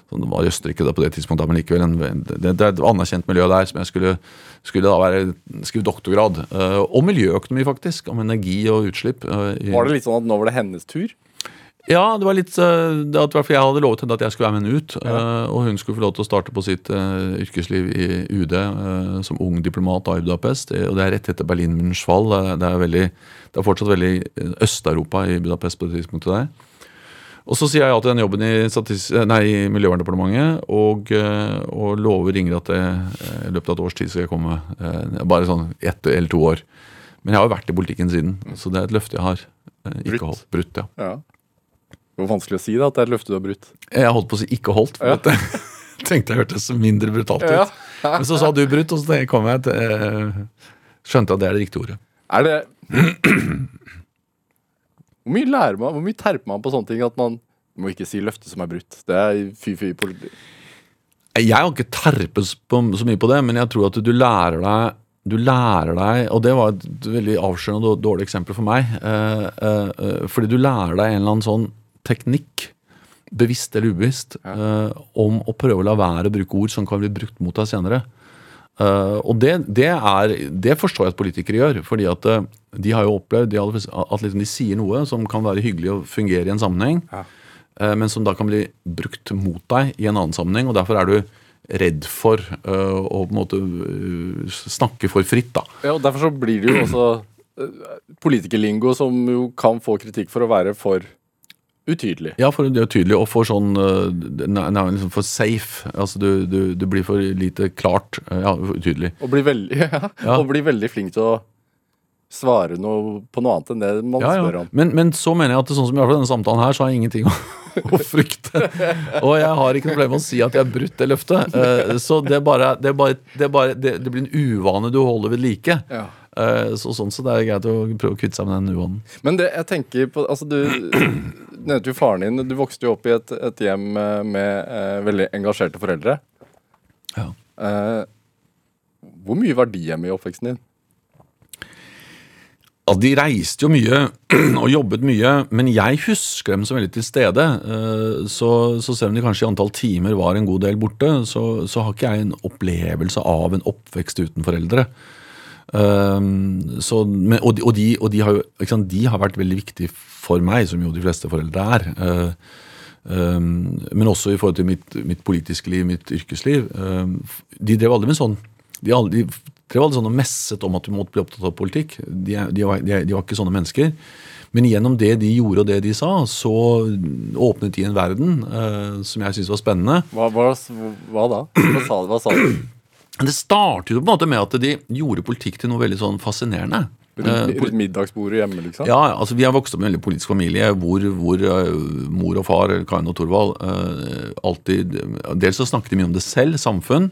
som var i Østerrike på det tidspunktet, men likevel en, det, er et anerkjent miljø der som jeg skulle, skulle da være, skrive doktorgrad. Om miljøøkonomi, faktisk. Om energi og utslipp. Var det litt sånn at nå var det hennes tur? Ja, det var litt eh, det var Jeg hadde lovet henne at jeg skulle være med henne ut. Ja. Eh, og hun skulle få lov til å starte på sitt uh, yrkesliv i UD uh, som ung diplomat da i Budapest. Og det er rett etter Berlinmurens fall. Det er, veldig, det er fortsatt veldig Øst-Europa i Budapest på det tidspunktet der. Og så sier jeg ja til den jobben i, nei, i Miljøverndepartementet og, og lover Ingrid at det, i løpet av et års tid skal jeg komme. Bare sånn ett eller to år. Men jeg har jo vært i politikken siden, så det er et løfte jeg har ikke holdt. Brutt, ja. ja. Det var vanskelig å si da, at det er et løfte du har brutt. Jeg holdt på å si 'ikke holdt'. for ja. at jeg [LAUGHS] tenkte jeg hørtes mindre brutalt ut. Ja. Men så sa du 'brutt', og så kom jeg til, skjønte at det er det riktige ordet. Er det [CLEARS THROAT] Hvor mye lærer man, hvor mye terper man på sånne ting at man må ikke si løfte som er brutt. Det er fy-fy politi. Jeg har ikke terpet så mye på det, men jeg tror at du lærer deg du lærer deg, og det var et veldig avslørende og dårlig eksempel for meg, eh, eh, eh, fordi du lærer deg en eller annen sånn teknikk, bevisst eller ubevisst, eh, om å prøve å la være å bruke ord som kan bli brukt mot deg senere. Uh, og det, det, er, det forstår jeg at politikere gjør, fordi at uh, de har jo opplevd de har, at liksom de sier noe som kan være hyggelig og fungere i en sammenheng, Ja. uh, men som da kan bli brukt mot deg i en annen sammenheng, og derfor er du redd for å på en måte snakke for fritt, da. Ja, og Derfor så blir det jo også politikerlingo som jo kan få kritikk for å være for utydelig. Ja, for det er tydelig, og for sånn eh, nei, nei, liksom for safe. Altså du, du, du blir for lite klart. eh, Ja, utydelig. Og blir veldig, [LAUGHS] ja, Ja. og blir veldig flink til å svare noe på noe annet enn det man Ja, spør om. Men, men så mener jeg at sånn som i hvert fall denne samtalen her, så har jeg ingenting å, [LAUGHS] å frykte. Og jeg har ikke noe problem med å si at jeg har brutt det løftet. Eh, Så det, er bare, det, er bare, det, er bare, det, det blir en uvane du holder ved like. Ja. Eh, Så sånn så det er greit å prøve å kvitte seg med den uvanen. Men det jeg tenker på Altså, du [CLEARS THROAT] nevnte jo faren din. Du vokste jo opp i et, et hjem eh, med eh, veldig engasjerte foreldre. Ja. Eh, hvor mye var de hjemme i oppveksten din? Ja, de reiste jo mye [CLEARS THROAT] og jobbet mye, men jeg husker dem så veldig til stede. Eh, Så, så selv om de kanskje i antall timer var en god del borte, så, så har ikke jeg en opplevelse av en oppvekst uten foreldre. Eh, Så, men, og, de, og, de, og de, har jo, sant, de har vært veldig viktige for meg, som jo de fleste foreldre er. Eh, eh, Men også i forhold til mitt, mitt politiske liv, mitt yrkesliv. Eh, De drev aldri med sånn de, aldri, drev aldri sånn og messet om at du måtte bli opptatt av politikk. De, var, de var ikke sånne mennesker. Men gjennom det de gjorde og det de sa, så åpnet de en verden eh, som jeg syntes var spennende. Hva, hva, hva da? Hva sa, hva sa du? Det startet jo på en måte med at de gjorde politikk til noe veldig sånn fascinerende. Eh, Rundt, rundt middagsbordet hjemme, liksom? Ja, altså Vi har vokst opp med en veldig politisk familie hvor, hvor eh, mor og far, Karin og Thorvald, eh, alltid Dels så snakket de mye om det selv, samfunn.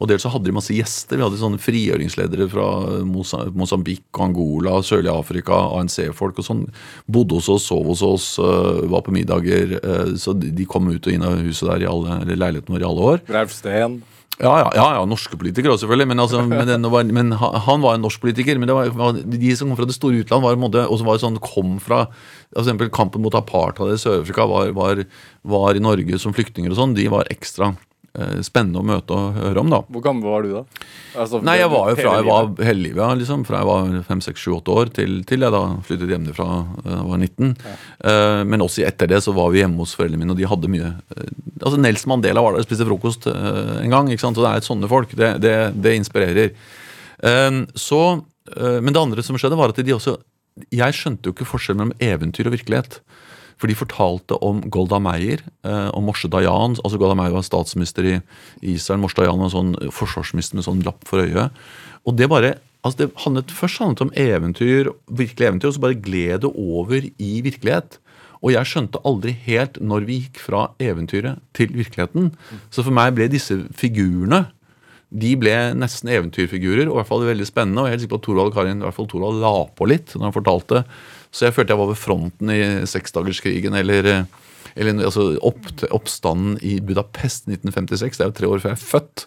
Og dels så hadde de masse gjester. Vi hadde sånne frigjøringsledere fra Mosambik Angola, sørlige Afrika, ANC-folk og sånn. Bodde hos oss, sov hos oss, eh, var på middager. eh, Så de de kom ut og inn av huset der i alle, eller leiligheten vår i alle år. Ralf Steen? Ja, ja, ja, ja norske politikere også, selvfølgelig. Men, altså, men, var, men han var en norsk politiker. Men var, de som kom fra det store utland, var, var sånn, kom fra eksempel Kampen mot apartheid i Sør-Afrika var, var, i Norge som flyktninger og sånn. De var ekstra spennende å møte og høre om, da. Hvor gammel var du da? Altså, Nei, jeg var jo fra jeg var hele livet, liksom, fra jeg var 5-6-7-8 år til, til jeg da flyttet hjemmefra da jeg var 19. Eh, men også etter det så var vi hjemme hos foreldrene mine, og de hadde mye eh, Altså Nels Mandela var der og spiste frokost eh, en gang. ikke sant, Så Det er et sånne folk. Det, det, det inspirerer. Eh, så, eh, men det andre som skjedde, var at de også Jeg skjønte jo ikke forskjellen mellom eventyr og virkelighet. For de fortalte om Golda Meir eh, og Moshe Dayan. altså Golda Meir var statsminister i Israel. Moshe Dayan var sånn forsvarsminister med sånn lapp for øyet. Og det bare, altså det handlet, Først handlet det om eventyr, virkelig eventyr, og så bare gled det over i virkelighet. Og jeg skjønte aldri helt når vi gikk fra eventyret til virkeligheten. Så for meg ble disse figurene de ble nesten eventyrfigurer, og i hvert fall veldig spennende. Og jeg er helt sikker på at Thorvald Karin i hvert fall Thorvald la på litt når han fortalte. Så jeg følte jeg var ved fronten i seksdagerskrigen eller, eh, eller altså opp, oppstanden i Budapest 1956. Det er jo tre år før jeg er født.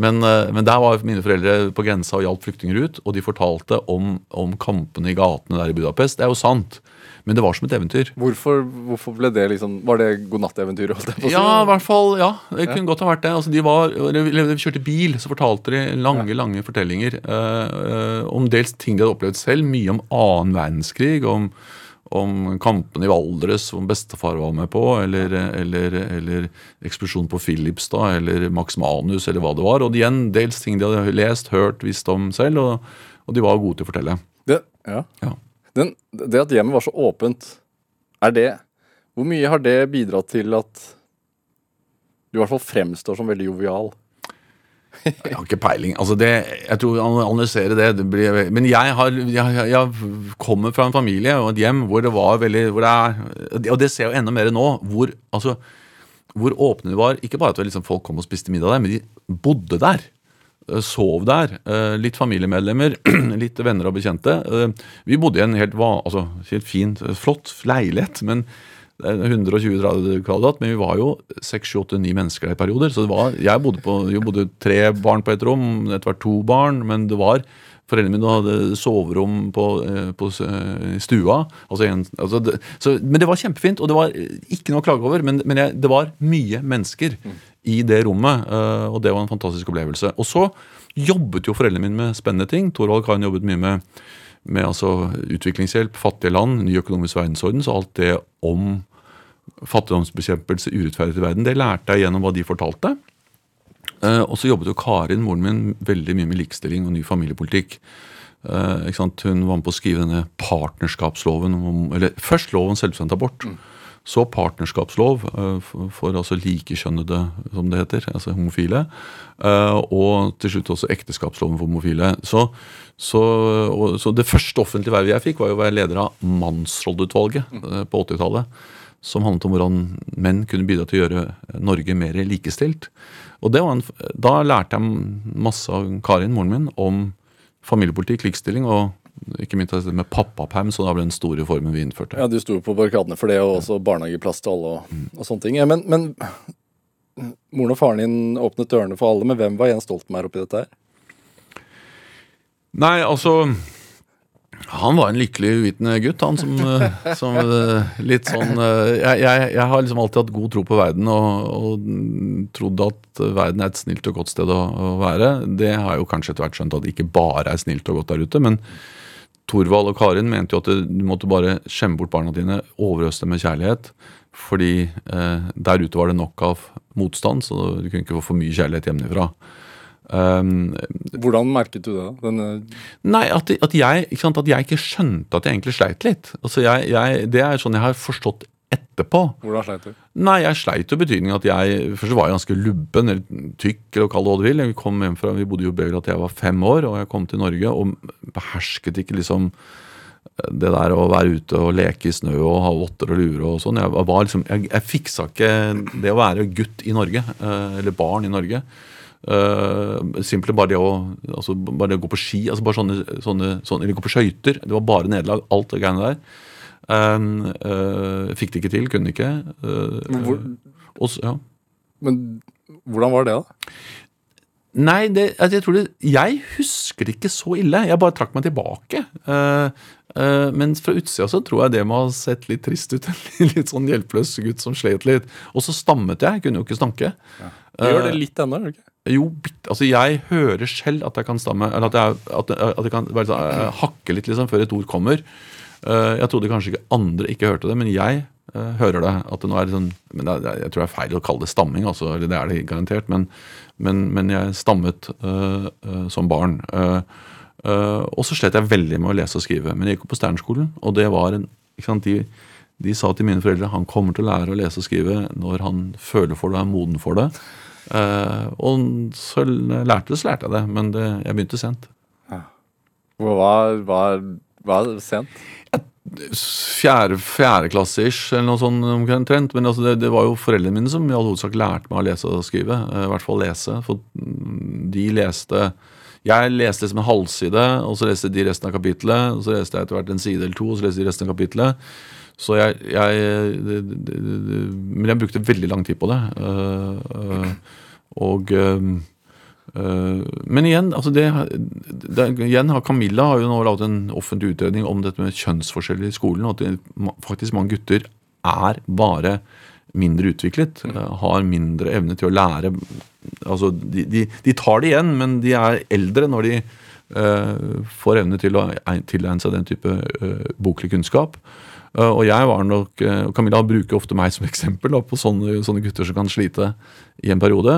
Men, eh, men der var mine foreldre på grensa og hjalp flyktninger ut, og de fortalte om, om kampene i gatene der i Budapest. Det er jo sant, men det var som et eventyr. Hvorfor, hvorfor ble det liksom Var det godnatteventyret? holdt jeg på å si? Ja, i hvert fall. Ja, det kunne godt ha vært det. Altså, de, var, de kjørte bil, så fortalte de lange lange fortellinger eh, eh, om dels ting de hadde opplevd selv. Mye om annen verdenskrig, om, om kampene i Valdres, som bestefar var med på, eller, eller, eller eksplosjonen på Filipstad, eller Max Manus, eller hva det var. Og igjen dels ting de hadde lest, hørt, visst om selv, og, og de var gode til å fortelle. Det, ja. Ja. Den, det at hjemmet var så åpent, er det Hvor mye har det bidratt til at du i hvert fall fremstår som veldig jovial? Jeg har ikke peiling. Altså det, jeg tror å analysere det, det blir, Men jeg, har, jeg, jeg- kommer fra en familie og et hjem hvor det var veldig hvor det er, Og det ser jeg jo enda mer nå. Hvor, altså, hvor åpne de var. Ikke bare at liksom folk kom og spiste middag der, men de bodde der. Eh, sov der. Eh, litt familiemedlemmer, [CLEARS THROAT] litt venner og bekjente. Eh, Vi bodde i en helt, altså, helt fin, flott leilighet. men er 120 grader kvadrat, men vi var jo 6-8-9 mennesker i perioder. Så var, jeg bodde på vi bodde tre barn på et rom, etter hvert to barn. Men det var Foreldrene mine hadde soverom på, på stua. Altså en, altså det, så, men det var kjempefint, og det var ikke noe å klage over. Men, men jeg, det var mye mennesker i det rommet, eh, og det var en fantastisk opplevelse. Og så jobbet jo foreldrene mine med spennende ting. Torvald Kain jobbet mye med, med altså, utviklingshjelp, fattige land, ny økonomisk verdensorden. Så alt det om fattigdomsbekjempelse, urettferdighet i verden, det lærte jeg gjennom hva de fortalte. Eh, og så jobbet jo Karin, moren min, veldig mye med likestilling og ny familiepolitikk. Eh? Hun var med på å skrive denne partnerskapsloven. Om, eller først lov om selvbestemt abort. Så partnerskapslov eh, for, altså likekjønnede, som det heter. Altså homofile. Eh, og til slutt også ekteskapsloven for homofile. Så, så, og, så det første offentlige vervet jeg fikk, var jo å være leder av Mannsrolleutvalget eh, på 80-tallet. Som handlet om hvordan menn kunne bidra til å gjøre Norge mer likestilt. Og det var en, Da lærte jeg masse av Karin, moren min, om familiepolitikk, likestilling og ikke minst det med pappaperm, så da ble den store reformen vi innførte. Ja, du sto på barrikadene for det, og også barnehageplass til alle og, og sånne ting. Men, men moren og faren din åpnet dørene for alle, men hvem var Jens Stoltenberg oppi dette her? Nei, altså Han var en lykkelig uvitende gutt, han som, [LAUGHS] eh, som eh, litt sånn eh, jeg, jeg, jeg har liksom alltid hatt god tro på verden og, og trodd at verden er et snilt og godt sted å, å være. Det har jeg jo kanskje etter hvert skjønt at det ikke bare er snilt og godt der ute. men Torvald og Karin mente jo at du måtte bare skjemme bort barna dine, overøse dem med kjærlighet. Fordi eh, der ute var det nok av motstand, så du kunne ikke få for mye kjærlighet hjemmefra. Um, Hvordan merket du det? Denne, Nei, at, at, jeg, sant, at jeg ikke skjønte at jeg egentlig sleit litt. Altså jeg, jeg, det er sånn jeg har forstått etterpå. hvordan sleit du? Nei, jeg sleit jo betydning at jeg Først var jeg ganske lubben, eller tykk, eller kall det hva du vil. Jeg kom hjem fra, Vi bodde jo i Beograd til jeg var fem år, og jeg kom til Norge og behersket ikke liksom det der å være ute og leke i snø og ha votter og lure og sånn. Jeg, var liksom, jeg, jeg fiksa ikke det å være gutt i Norge, eh, eller barn i Norge. Uh, Simpelthen bare det å altså bare det å gå på ski, altså bare sånne, sånne, sånne eller gå på skøyter. Det var bare nederlag, alt det greiene der. Uh, fikk det ikke til, kunne ikke. Uh, Hvor, og så- ja. men hvordan var det, da? Nei, det, altså jeg tror det Jeg husker det ikke så ille. Jeg bare trakk meg tilbake. Uh, men fra utsida så tror jeg det må ha sett litt trist ut. [LAUGHS] En litt sånn hjelpeløs gutt som slet litt. Og så stammet jeg. Kunne jo ikke snakke. Ja. gjør det litt ennå, gjør du ikke? Jo, altså jeg hører selv at jeg kan stamme, eller at jeg, at, at jeg kan bare sånn, eh, hakke litt liksom før et ord kommer. Eh, Jeg trodde kanskje ikke andre ikke hørte det, men jeg eh, hører det. At det nå er sånn, Jeg tror det er feil å kalle det stamming, altså, det er det garantert. Men, men, men jeg stammet uh, uh, som barn. Uh, og så slet jeg veldig med å lese og skrive. Men jeg gikk jo på Sternskolen, og det var en sant, de, de sa til mine foreldre han kommer til å lære å lese og skrive når han føler for det og er moden for det. Og så lærte det, så lærte jeg det, men det, jeg begynte sent. Hva var, var, det sent? Fjerde, Fjerdeklasse-ish, eller noe sånt omtrent. Men altså det, det var jo foreldrene mine som i all hovedsak lærte meg å lese og skrive. eh, I hvert fall lese. For mm, de leste Jeg leste liksom en halvside, og så leste de resten av kapitlet. Og så leste jeg etter hvert en side eller to, og så leste de resten av kapitlet. Så jeg, jeg det, det, Men jeg brukte veldig lang tid på det. Uh, uh, og øh, Men igjen, altså det, det, igjen har Camilla har jo nå laget en offentlig utredning om dette med kjønnsforskjeller i skolen. Og at det, faktisk mange gutter er bare mindre utviklet. Mm. Har mindre evne til å lære Altså, de, de, de tar det igjen, men de er eldre når de uh, får evne til å tilegne seg den type uh, boklig kunnskap. Uh, og jeg var nok, uh, Camilla bruker ofte meg som [LAUGHS] eksempel da, på sånne, sånne gutter som kan slite i en periode.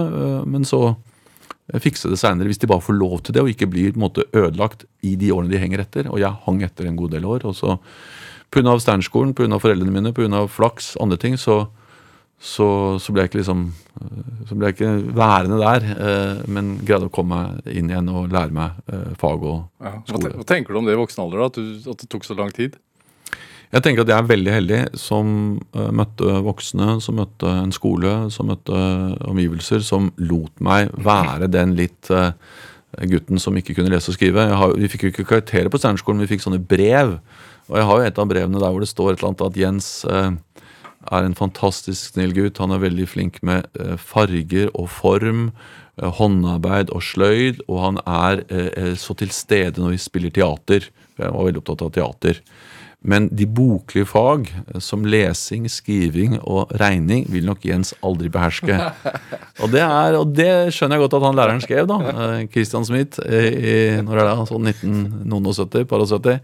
men så fikse det seinere, hvis de bare får lov til det og ikke blir på en måte ødelagt i de årene de henger etter. Og jeg hang etter en god del år. og så Pga. Sternskolen, pga. foreldrene mine, pga. flaks, andre ting, så, så, så ble jeg ikke liksom uh, så ble jeg ikke værende der, eh, men greide å komme meg inn igjen og lære meg eh, fag og skole. Ja. hva tenker du om det i voksen alder, da? At, du, at det tok så lang tid? Jeg tenker at jeg er veldig heldig som eh, møtte voksne, som møtte en skole, som møtte omgivelser, som lot meg være den litt eh, gutten som ikke kunne lese og skrive. Har, vi fikk jo ikke karakterer på Steinerskolen, vi fikk sånne brev. Og jeg har jo et av brevene der hvor det står et eller annet at Jens eh, er en fantastisk snill gutt. Han er veldig flink med eh, farger og form, eh, håndarbeid og sløyd. Og han er eh, eh, så til stede når vi spiller teater. Jeg var veldig opptatt av teater. Men de boklige fag, eh, som lesing, skriving og regning, vil nok Jens aldri beherske. [LAUGHS] Og det, er, og det skjønner jeg godt at han læreren skrev, da. eh, Christian Smith i, når er det, sånn 1970, par og 70.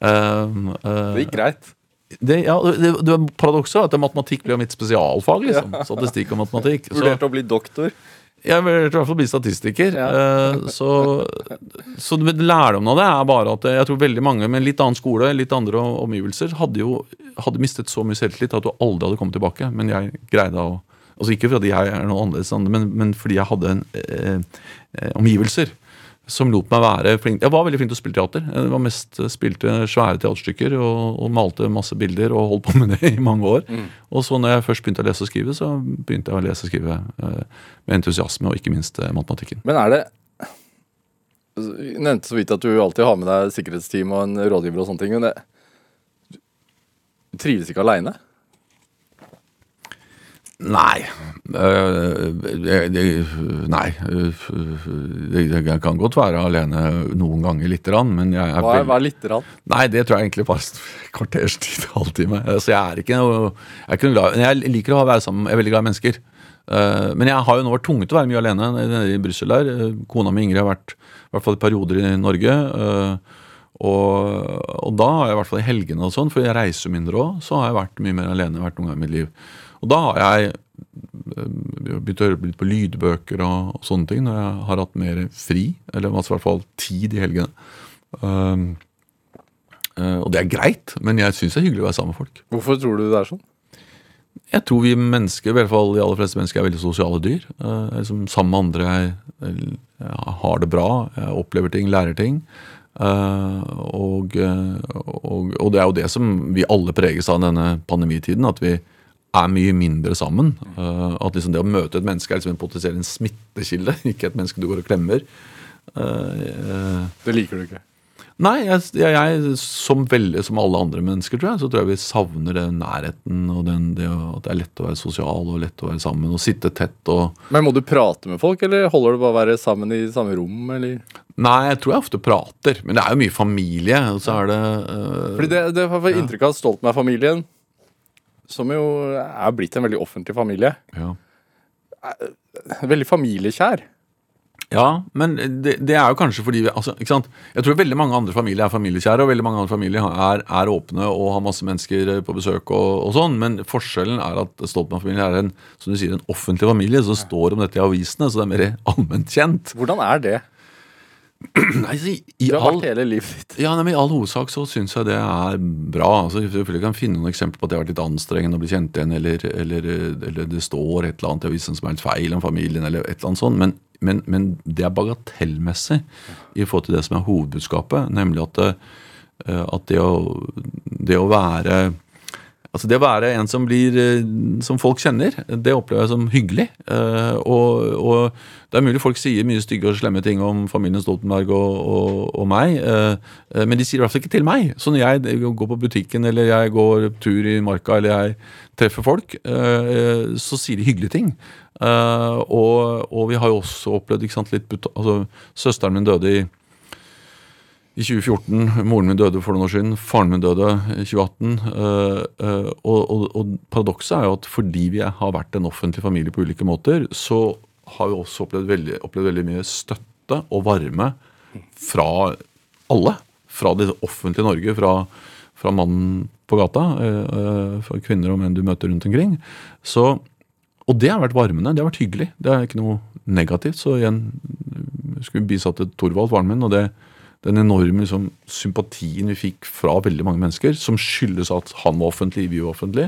Um, uh, Det gikk greit. det, ja, det, det paradokset er at matematikk ble mitt spesialfag. liksom, Statistikk og matematikk. Vurderte å bli doktor. Jeg vil i hvert fall bli statistiker. Ja. eh, så, så lærdommen av det er bare at jeg tror veldig mange med litt annen skole, litt andre omgivelser, hadde jo hadde mistet så mye selvtillit at du aldri hadde kommet tilbake. Men jeg greide å Altså ikke fordi jeg er noe annerledes, andre, men, men fordi jeg hadde en, eh, eh, omgivelser som lot meg være flink. Jeg var veldig flink til å spille teater. Jeg var mest spilte svære teaterstykker og, og malte masse bilder og holdt på med det [LAUGHS] i mange år. Og så når jeg først begynte å lese og skrive, så begynte jeg å lese og skrive eh, med entusiasme, og ikke minst eh, matematikken. Men er det Du nevnte så vidt at du alltid har med deg sikkerhetsteam og en rådgiver og sånne ting. Men det, du trives ikke aleine? Nei. Det, det, nei. Jeg det kan godt være alene noen ganger lite grann, men jeg er Hva er, hva er lite grann? Nei, det tror jeg egentlig bare et kvarters tid, [LAUGHS] halvtime. Så jeg er ikke noe Jeg, er ikke noe glad, jeg liker å være sammen Jeg er veldig glad i mennesker. Eh, Men jeg har jo nå vært tvunget til å være mye alene nede i Brussel der. Eh, Kona mi Ingrid har vært i hvert fall i perioder i Norge. eh, Og, og da har jeg i hvert fall i helgene og sånn, for jeg reiser mindre òg, så har jeg vært mye mer alene hvert noen gang i mitt liv. Og da har jeg eh, begynt å høre litt på lydbøker og, og sånne ting når jeg har hatt mer fri, eller i hvert fall tid i helgene. Um, og det er greit, men jeg syns det er hyggelig å være sammen med folk. Hvorfor tror du det er sånn? Jeg tror vi mennesker, i hvert fall de aller fleste mennesker, er veldig sosiale dyr. Eh, liksom, sammen med andre jeg, jeg har det bra, jeg opplever ting, lærer ting. Eh, og, og, og det er jo det som vi alle preges av denne pandemitiden, at vi er mye mindre sammen. Eh, at liksom det å møte et menneske er liksom en potensiell en smittekilde, [LAUGHS] ikke et menneske du går og klemmer. Eh, Det liker du ikke. Nei, jeg, jeg, som, veldig, som alle andre mennesker, tror jeg, så tror jeg vi savner den nærheten og den, det at det er lett å være sosial og lett å være sammen og sitte tett og Men må du prate med folk, eller holder det bare å være sammen i samme rom, eller? Nei, jeg tror jeg ofte prater, men det er jo mye familie. Og så er det uh, Fordi det, det har jeg inntrykk av Stoltenberg-familien, som jo er blitt en veldig offentlig familie, ja. veldig familiekjær. Ja, men det, det er jo kanskje fordi vi, altså, ikke sant? Jeg tror veldig mange andre familier er familiekjære, og veldig mange andre familier er, er åpne og har masse mennesker på besøk og, og sånn, men forskjellen er at Stoltenberg-familien er en som du sier, en offentlig familie som står om dette i avisene, så det er mer allment kjent. Hvordan er det? [CLEARS THROAT] Nei, så i, i all, ja, nei, men I all hovedsak så syns jeg det er bra. Altså, selvfølgelig kan jeg finne noen eksempler på at det har vært litt anstrengende å bli kjent igjen, eller, eller, eller det står et eller annet i avisen som er litt feil om familien, eller et eller annet sånt. Men, men, men det er bagatellmessig i forhold til det som er hovedbudskapet, nemlig at, eh, at det, å, det å være Altså Det å være en som blir eh, som folk kjenner, det opplever jeg som hyggelig. Eh, og, og Det er mulig folk sier mye stygge og slemme ting om familien Stoltenberg og, og, og meg, eh, men de sier i hvert fall ikke til meg. Så når jeg går på butikken eller jeg går tur i marka eller jeg treffer folk, så sier de hyggelige ting. Og, og vi har jo også opplevd ikke sant, litt altså, Søsteren min døde i i 2014. Moren min døde for noen år siden. Faren min døde i 2018. eh, eh, og, og, og paradokset er jo at fordi vi har vært en offentlig familie på ulike måter, så har vi også opplevd veldig, opplevd veldig mye støtte og varme fra alle. Fra det offentlige Norge, fra, fra mannen på gata, eh, fra kvinner og menn du møter rundt omkring. Så, og det har vært varmende. Det har vært hyggelig. Det er ikke noe negativt. Så igjen skulle bisatte Torvald, faren min, og det, den enorme liksom, sympatien vi fikk fra veldig mange mennesker, som skyldes at han var offentlig, vi var offentlig,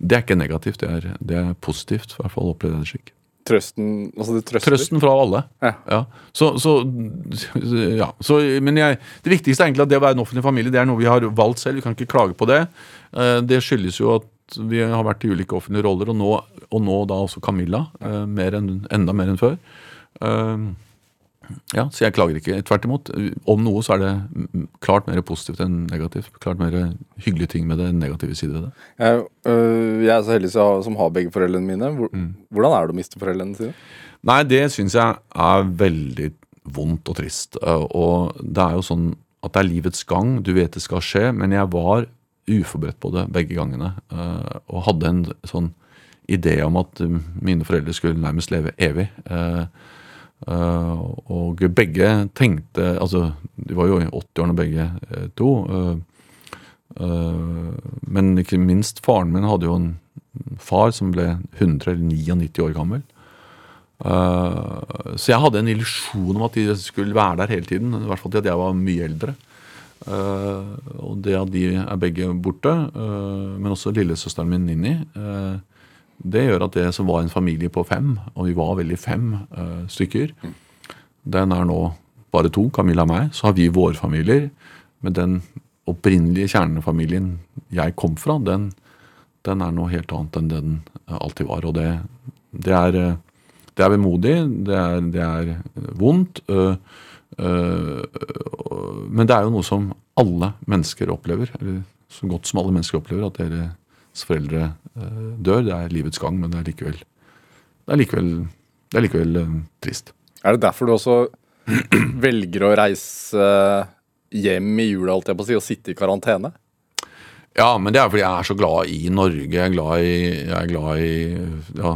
det er ikke negativt. Det er, det er positivt. I hvert fall opplevde jeg det slik. Trøsten altså det trøster. Trøsten fra alle. Ja. Så, så, ja. Så, men jeg, det viktigste er egentlig at det å være en offentlig familie det er noe vi har valgt selv. Vi kan ikke klage på det. Eh, Det skyldes jo at vi har vært i ulike offentlige roller, og nå, og nå da også Camilla. eh, Mer enn, enda mer enn før. Ja, Så jeg klager ikke. Tvert imot. Om noe så er det mm, klart mer positivt enn negativt. Klart mer hyggelige ting med det negative sider ved det. Jeg, øh, jeg er så heldig som har- begge foreldrene mine. Hvor, Hvordan er det å miste foreldrene sine? Nei, det syns jeg er veldig vondt og trist. Eh, Og det er jo sånn at det er livets gang. Du vet det skal skje, men jeg var uforberedt på det begge gangene. eh, Og hadde en sånn idé om at mine foreldre skulle nærmest leve evig. Eh, Og begge tenkte Altså, de var jo i 80-årene begge eh, to. eh, eh, Men ikke minst faren min hadde jo en far som ble 100 eller 99 år gammel. Eh, så jeg hadde en illusjon om at de skulle være der hele tiden. I hvert fall til at jeg var mye eldre. Eh, og det at de er begge borte, eh, men også lillesøsteren min Ninni, eh, det gjør at det som var en familie på fem, og vi var veldig fem uh, stykker, den er nå bare to, Camilla og meg. Så har vi våre familier. Men den opprinnelige kjernefamilien jeg kom fra, den, den er noe helt annet enn den eh, alltid var. Og det, det er eh, det er vemodig, det er, det er vondt. øh, øh, men det er jo noe som alle mennesker opplever, eller så godt som alle mennesker opplever, at deres foreldre øh, dør. Det er livets gang, men det er likevel det er likevel, det er likevel øh, trist. Er det derfor du også [CLEARS THROAT] velger å reise hjem i jula, alt jeg på å si, og sitte i karantene? Ja, men det er fordi jeg er så glad i Norge. Jeg er glad i, jeg er glad i ja,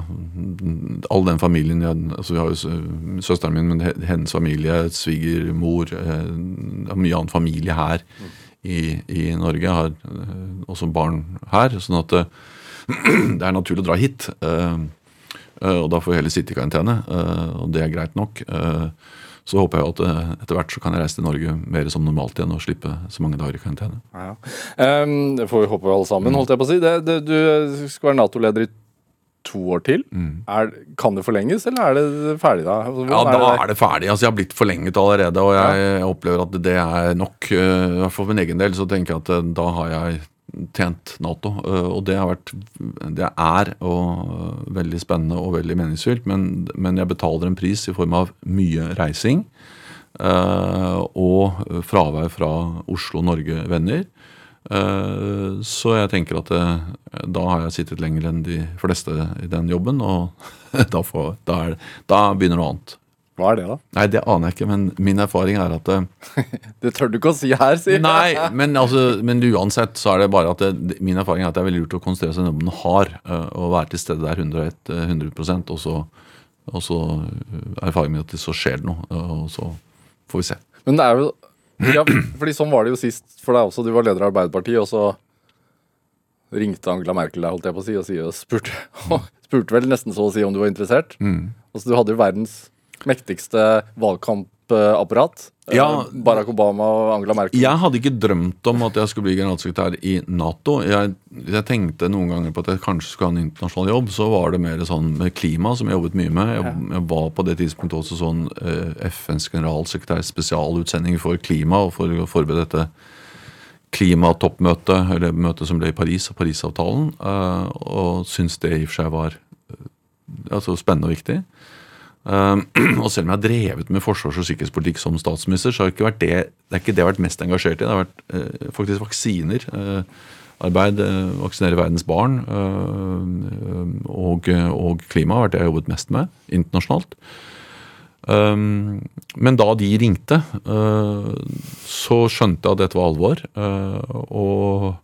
all den familien. Jeg, altså vi har jo søsteren min, men hennes familie, svigermor, eh, er mye annen familie her i, i Norge. Jeg har eh, også barn her, sånn at eh, [CLEARS THROAT] det er naturlig å dra hit. eh, og da får vi heller sitte i karantene, og det er greit nok. Så håper jeg at etter hvert så kan jeg reise til Norge mer som normalt igjen og slippe så mange dager i karantene. Ja. Ehm, det får vi håpe alle sammen, holdt jeg på å si. Det, det, du skal være Nato-leder i to år til. Er, kan det forlenges, eller er det ferdig da? Hvordan Ja, da da det er det ferdig. Altså, jeg har blitt forlenget allerede, og jeg opplever at det er nok. fall for min egen del så tenker jeg at uh, da har jeg tjent Nato. Uh, Og det har vært Det er og veldig spennende og veldig meningsfylt, men, men jeg betaler en pris i form av mye reising. Og fravær fra Oslo, Norge, venner. Eh, Så jeg tenker at eh, da har jeg sittet lenger enn de fleste i den jobben, og [LAUGHS] da, får, da, er, da begynner noe annet. Hva er det, da? Nei, det aner jeg ikke, men min erfaring er at eh, [LAUGHS] Det tør du ikke å si her, si. Nei, men, altså, men uansett så er det bare at det, min erfaring er at det er veldig lurt å konsentrere seg om den har, Å og være til stede der 101, eh, 100% og så, og så eh, er erfaringen min at det så skjer det noe, eh, og så får vi se. Men det er jo ja, [CLEARS THROAT] fordi sånn var det jo sist for deg også. Du var leder av Arbeiderpartiet, og så ringte Angela Merkel deg, holdt jeg på å si, og, si, og spurte, [LAUGHS] spurte vel nesten så å si om du var interessert. Mm. Altså, du hadde jo verdens mektigste valgkampapparat. Eh, Ja. Barack Obama og Angela Merkel. Jeg hadde ikke drømt om at jeg skulle bli generalsekretær i Nato. Jeg, jeg tenkte noen ganger på at jeg kanskje skulle ha en internasjonal jobb. Så var det mer sånn med klima, som jeg jobbet mye med. Jeg, jeg var på det tidspunktet også sånn eh, FNs generalsekretærs spesialutsending for klima, og for å forberede dette klimatoppmøtet, eller møtet som ble i Paris, og Parisavtalen. eh, og syntes det i og for seg var eh, altså spennende og viktig. Um, [CLEARS THROAT] og selv om jeg har drevet med forsvars- og sikkerhetspolitikk som statsminister, så har ikke det det er ikke det jeg har vært mest engasjert i. Det har vært eh, faktisk vaksiner. eh, arbeid, eh, vaksinere verdens barn og, og klima har vært det jeg har jobbet mest med internasjonalt. Um, men da de ringte, så skjønte jeg at dette var alvor. og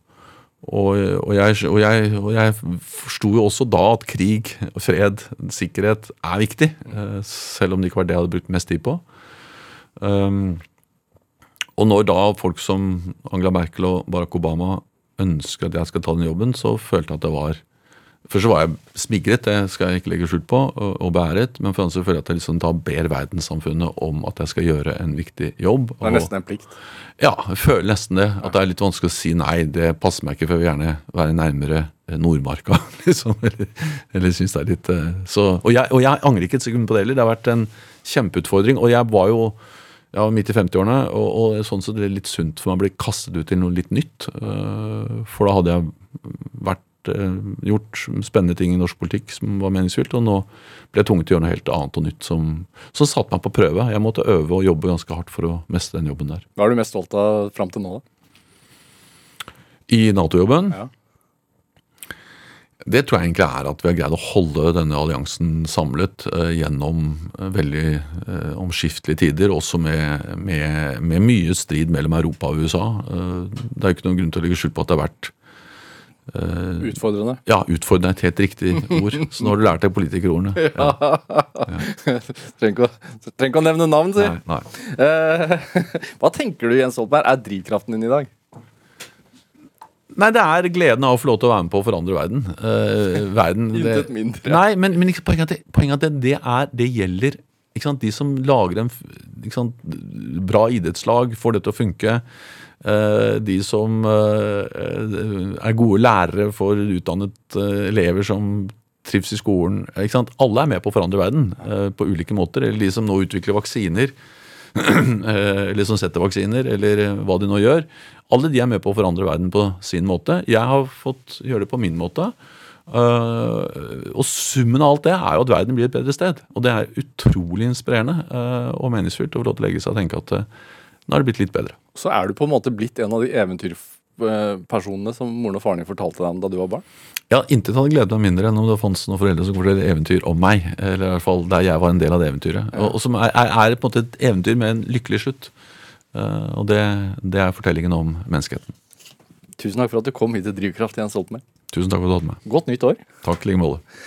og, og, jeg, og, jeg, og jeg forsto jo også da at krig, fred, sikkerhet er viktig. eh, Selv om det ikke var det jeg hadde brukt mest tid på. Um, og når da folk som Angela Merkel og Barack Obama ønsker at jeg skal ta den jobben, så følte jeg at det var Først så var jeg smigret, det skal jeg ikke legge skjult på, og, beæret. Men for andre føler jeg at jeg liksom da ber verdenssamfunnet om at jeg skal gjøre en viktig jobb. Det er nesten en plikt. ja, jeg føler nesten det. At det er litt vanskelig å si nei, det passer meg ikke, for jeg vil gjerne være nærmere eh, Nordmarka. [LAUGHS] liksom, Eller, eller synes det er litt eh, så, og, jeg, og jeg angrer ikke et sekund på det heller. Det har vært en kjempeutfordring. Og jeg var jo jeg var midt i 50-årene, og, og sånn så det er litt sunt for meg å bli kastet ut til noe litt nytt. eh, For da hadde jeg vært vært, eh, gjort spennende ting i norsk politikk som var meningsfylt, og nå ble jeg tvunget til å gjøre noe helt annet og nytt som, som satte meg på prøve. Jeg måtte øve og jobbe ganske hardt for å mestre den jobben der. Hva er du mest stolt av fram til nå, da? I Nato-jobben Ja. Det tror jeg egentlig er at vi har greid å holde denne alliansen samlet eh, gjennom eh, veldig eh, omskiftelige tider, også med, med, med mye strid mellom Europa og USA. Eh, det er jo ikke noen grunn til å legge skjul på at det har vært eh, Utfordrende. ja, utfordrende er et helt riktig ord. [LAUGHS] Så nå har du lært deg politikerordene. Ja. [LAUGHS] Trenger ikke, å- trenger ikke å nevne navn, si. Nei, nei. Uh, [LAUGHS] hva tenker du, Jens Stoltenberg, er drivkraften din i dag? Nei, det er gleden av å få lov til å være med på å forandre verden. Uh, verden Intet mindre. Nei, men, men poenget er at, det, er det, er, gjelder De som lager en sant, bra idrettslag, får det til å funke. Eh, de som eh, er gode lærere, for utdannet eh, elever som trives i skolen. Ikke sant? Alle er med på å forandre verden på ulike måter. Eller de som nå utvikler vaksiner. [CLEARS THROAT] eller som setter vaksiner, eller hva de nå gjør. Alle de er med på å forandre verden på sin måte. Jeg har fått gjøre det på min måte. Og summen av alt det er jo at verden blir et bedre sted. Og det er utrolig inspirerende og meningsfylt å få lov til å legge seg og tenke at nå er det blitt litt bedre. Så er du på en måte blitt en av de eventyrpersonene som moren og faren din fortalte deg om da du var barn? Ja, Intet hadde gledet meg mindre enn om det fantes noen foreldre som fortalte eventyr om meg. Eller i hvert fall der jeg var en del av det eventyret. Og, og som er, er, på en måte et eventyr med en lykkelig slutt. Uh, og det, det er fortellingen om menneskeheten. Tusen takk for at du kom hit til Drivkraft, Jens Stoltenberg. Tusen takk for at du hadde med. Godt nytt år. Takk i like måte.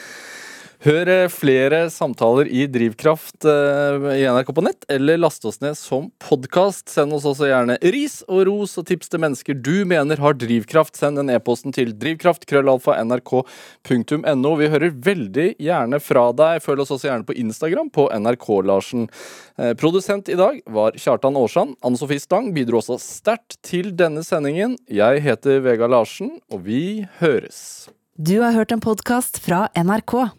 Hør eh, flere samtaler i Drivkraft eh, i NRK på nett, eller last oss ned som podkast. Send oss også gjerne ris og ros og tips til mennesker du mener har drivkraft. Send den e-posten til drivkraft.krøllalfa.nrk.no. Vi hører veldig gjerne fra deg. Følg oss også gjerne på Instagram på NRK-Larsen. Eh, Produsent i dag var Kjartan Aarsand. Anne Sofie Stang bidro også sterkt til denne sendingen. Jeg heter Vegard Larsen, og vi høres. Du har hørt en podkast fra NRK.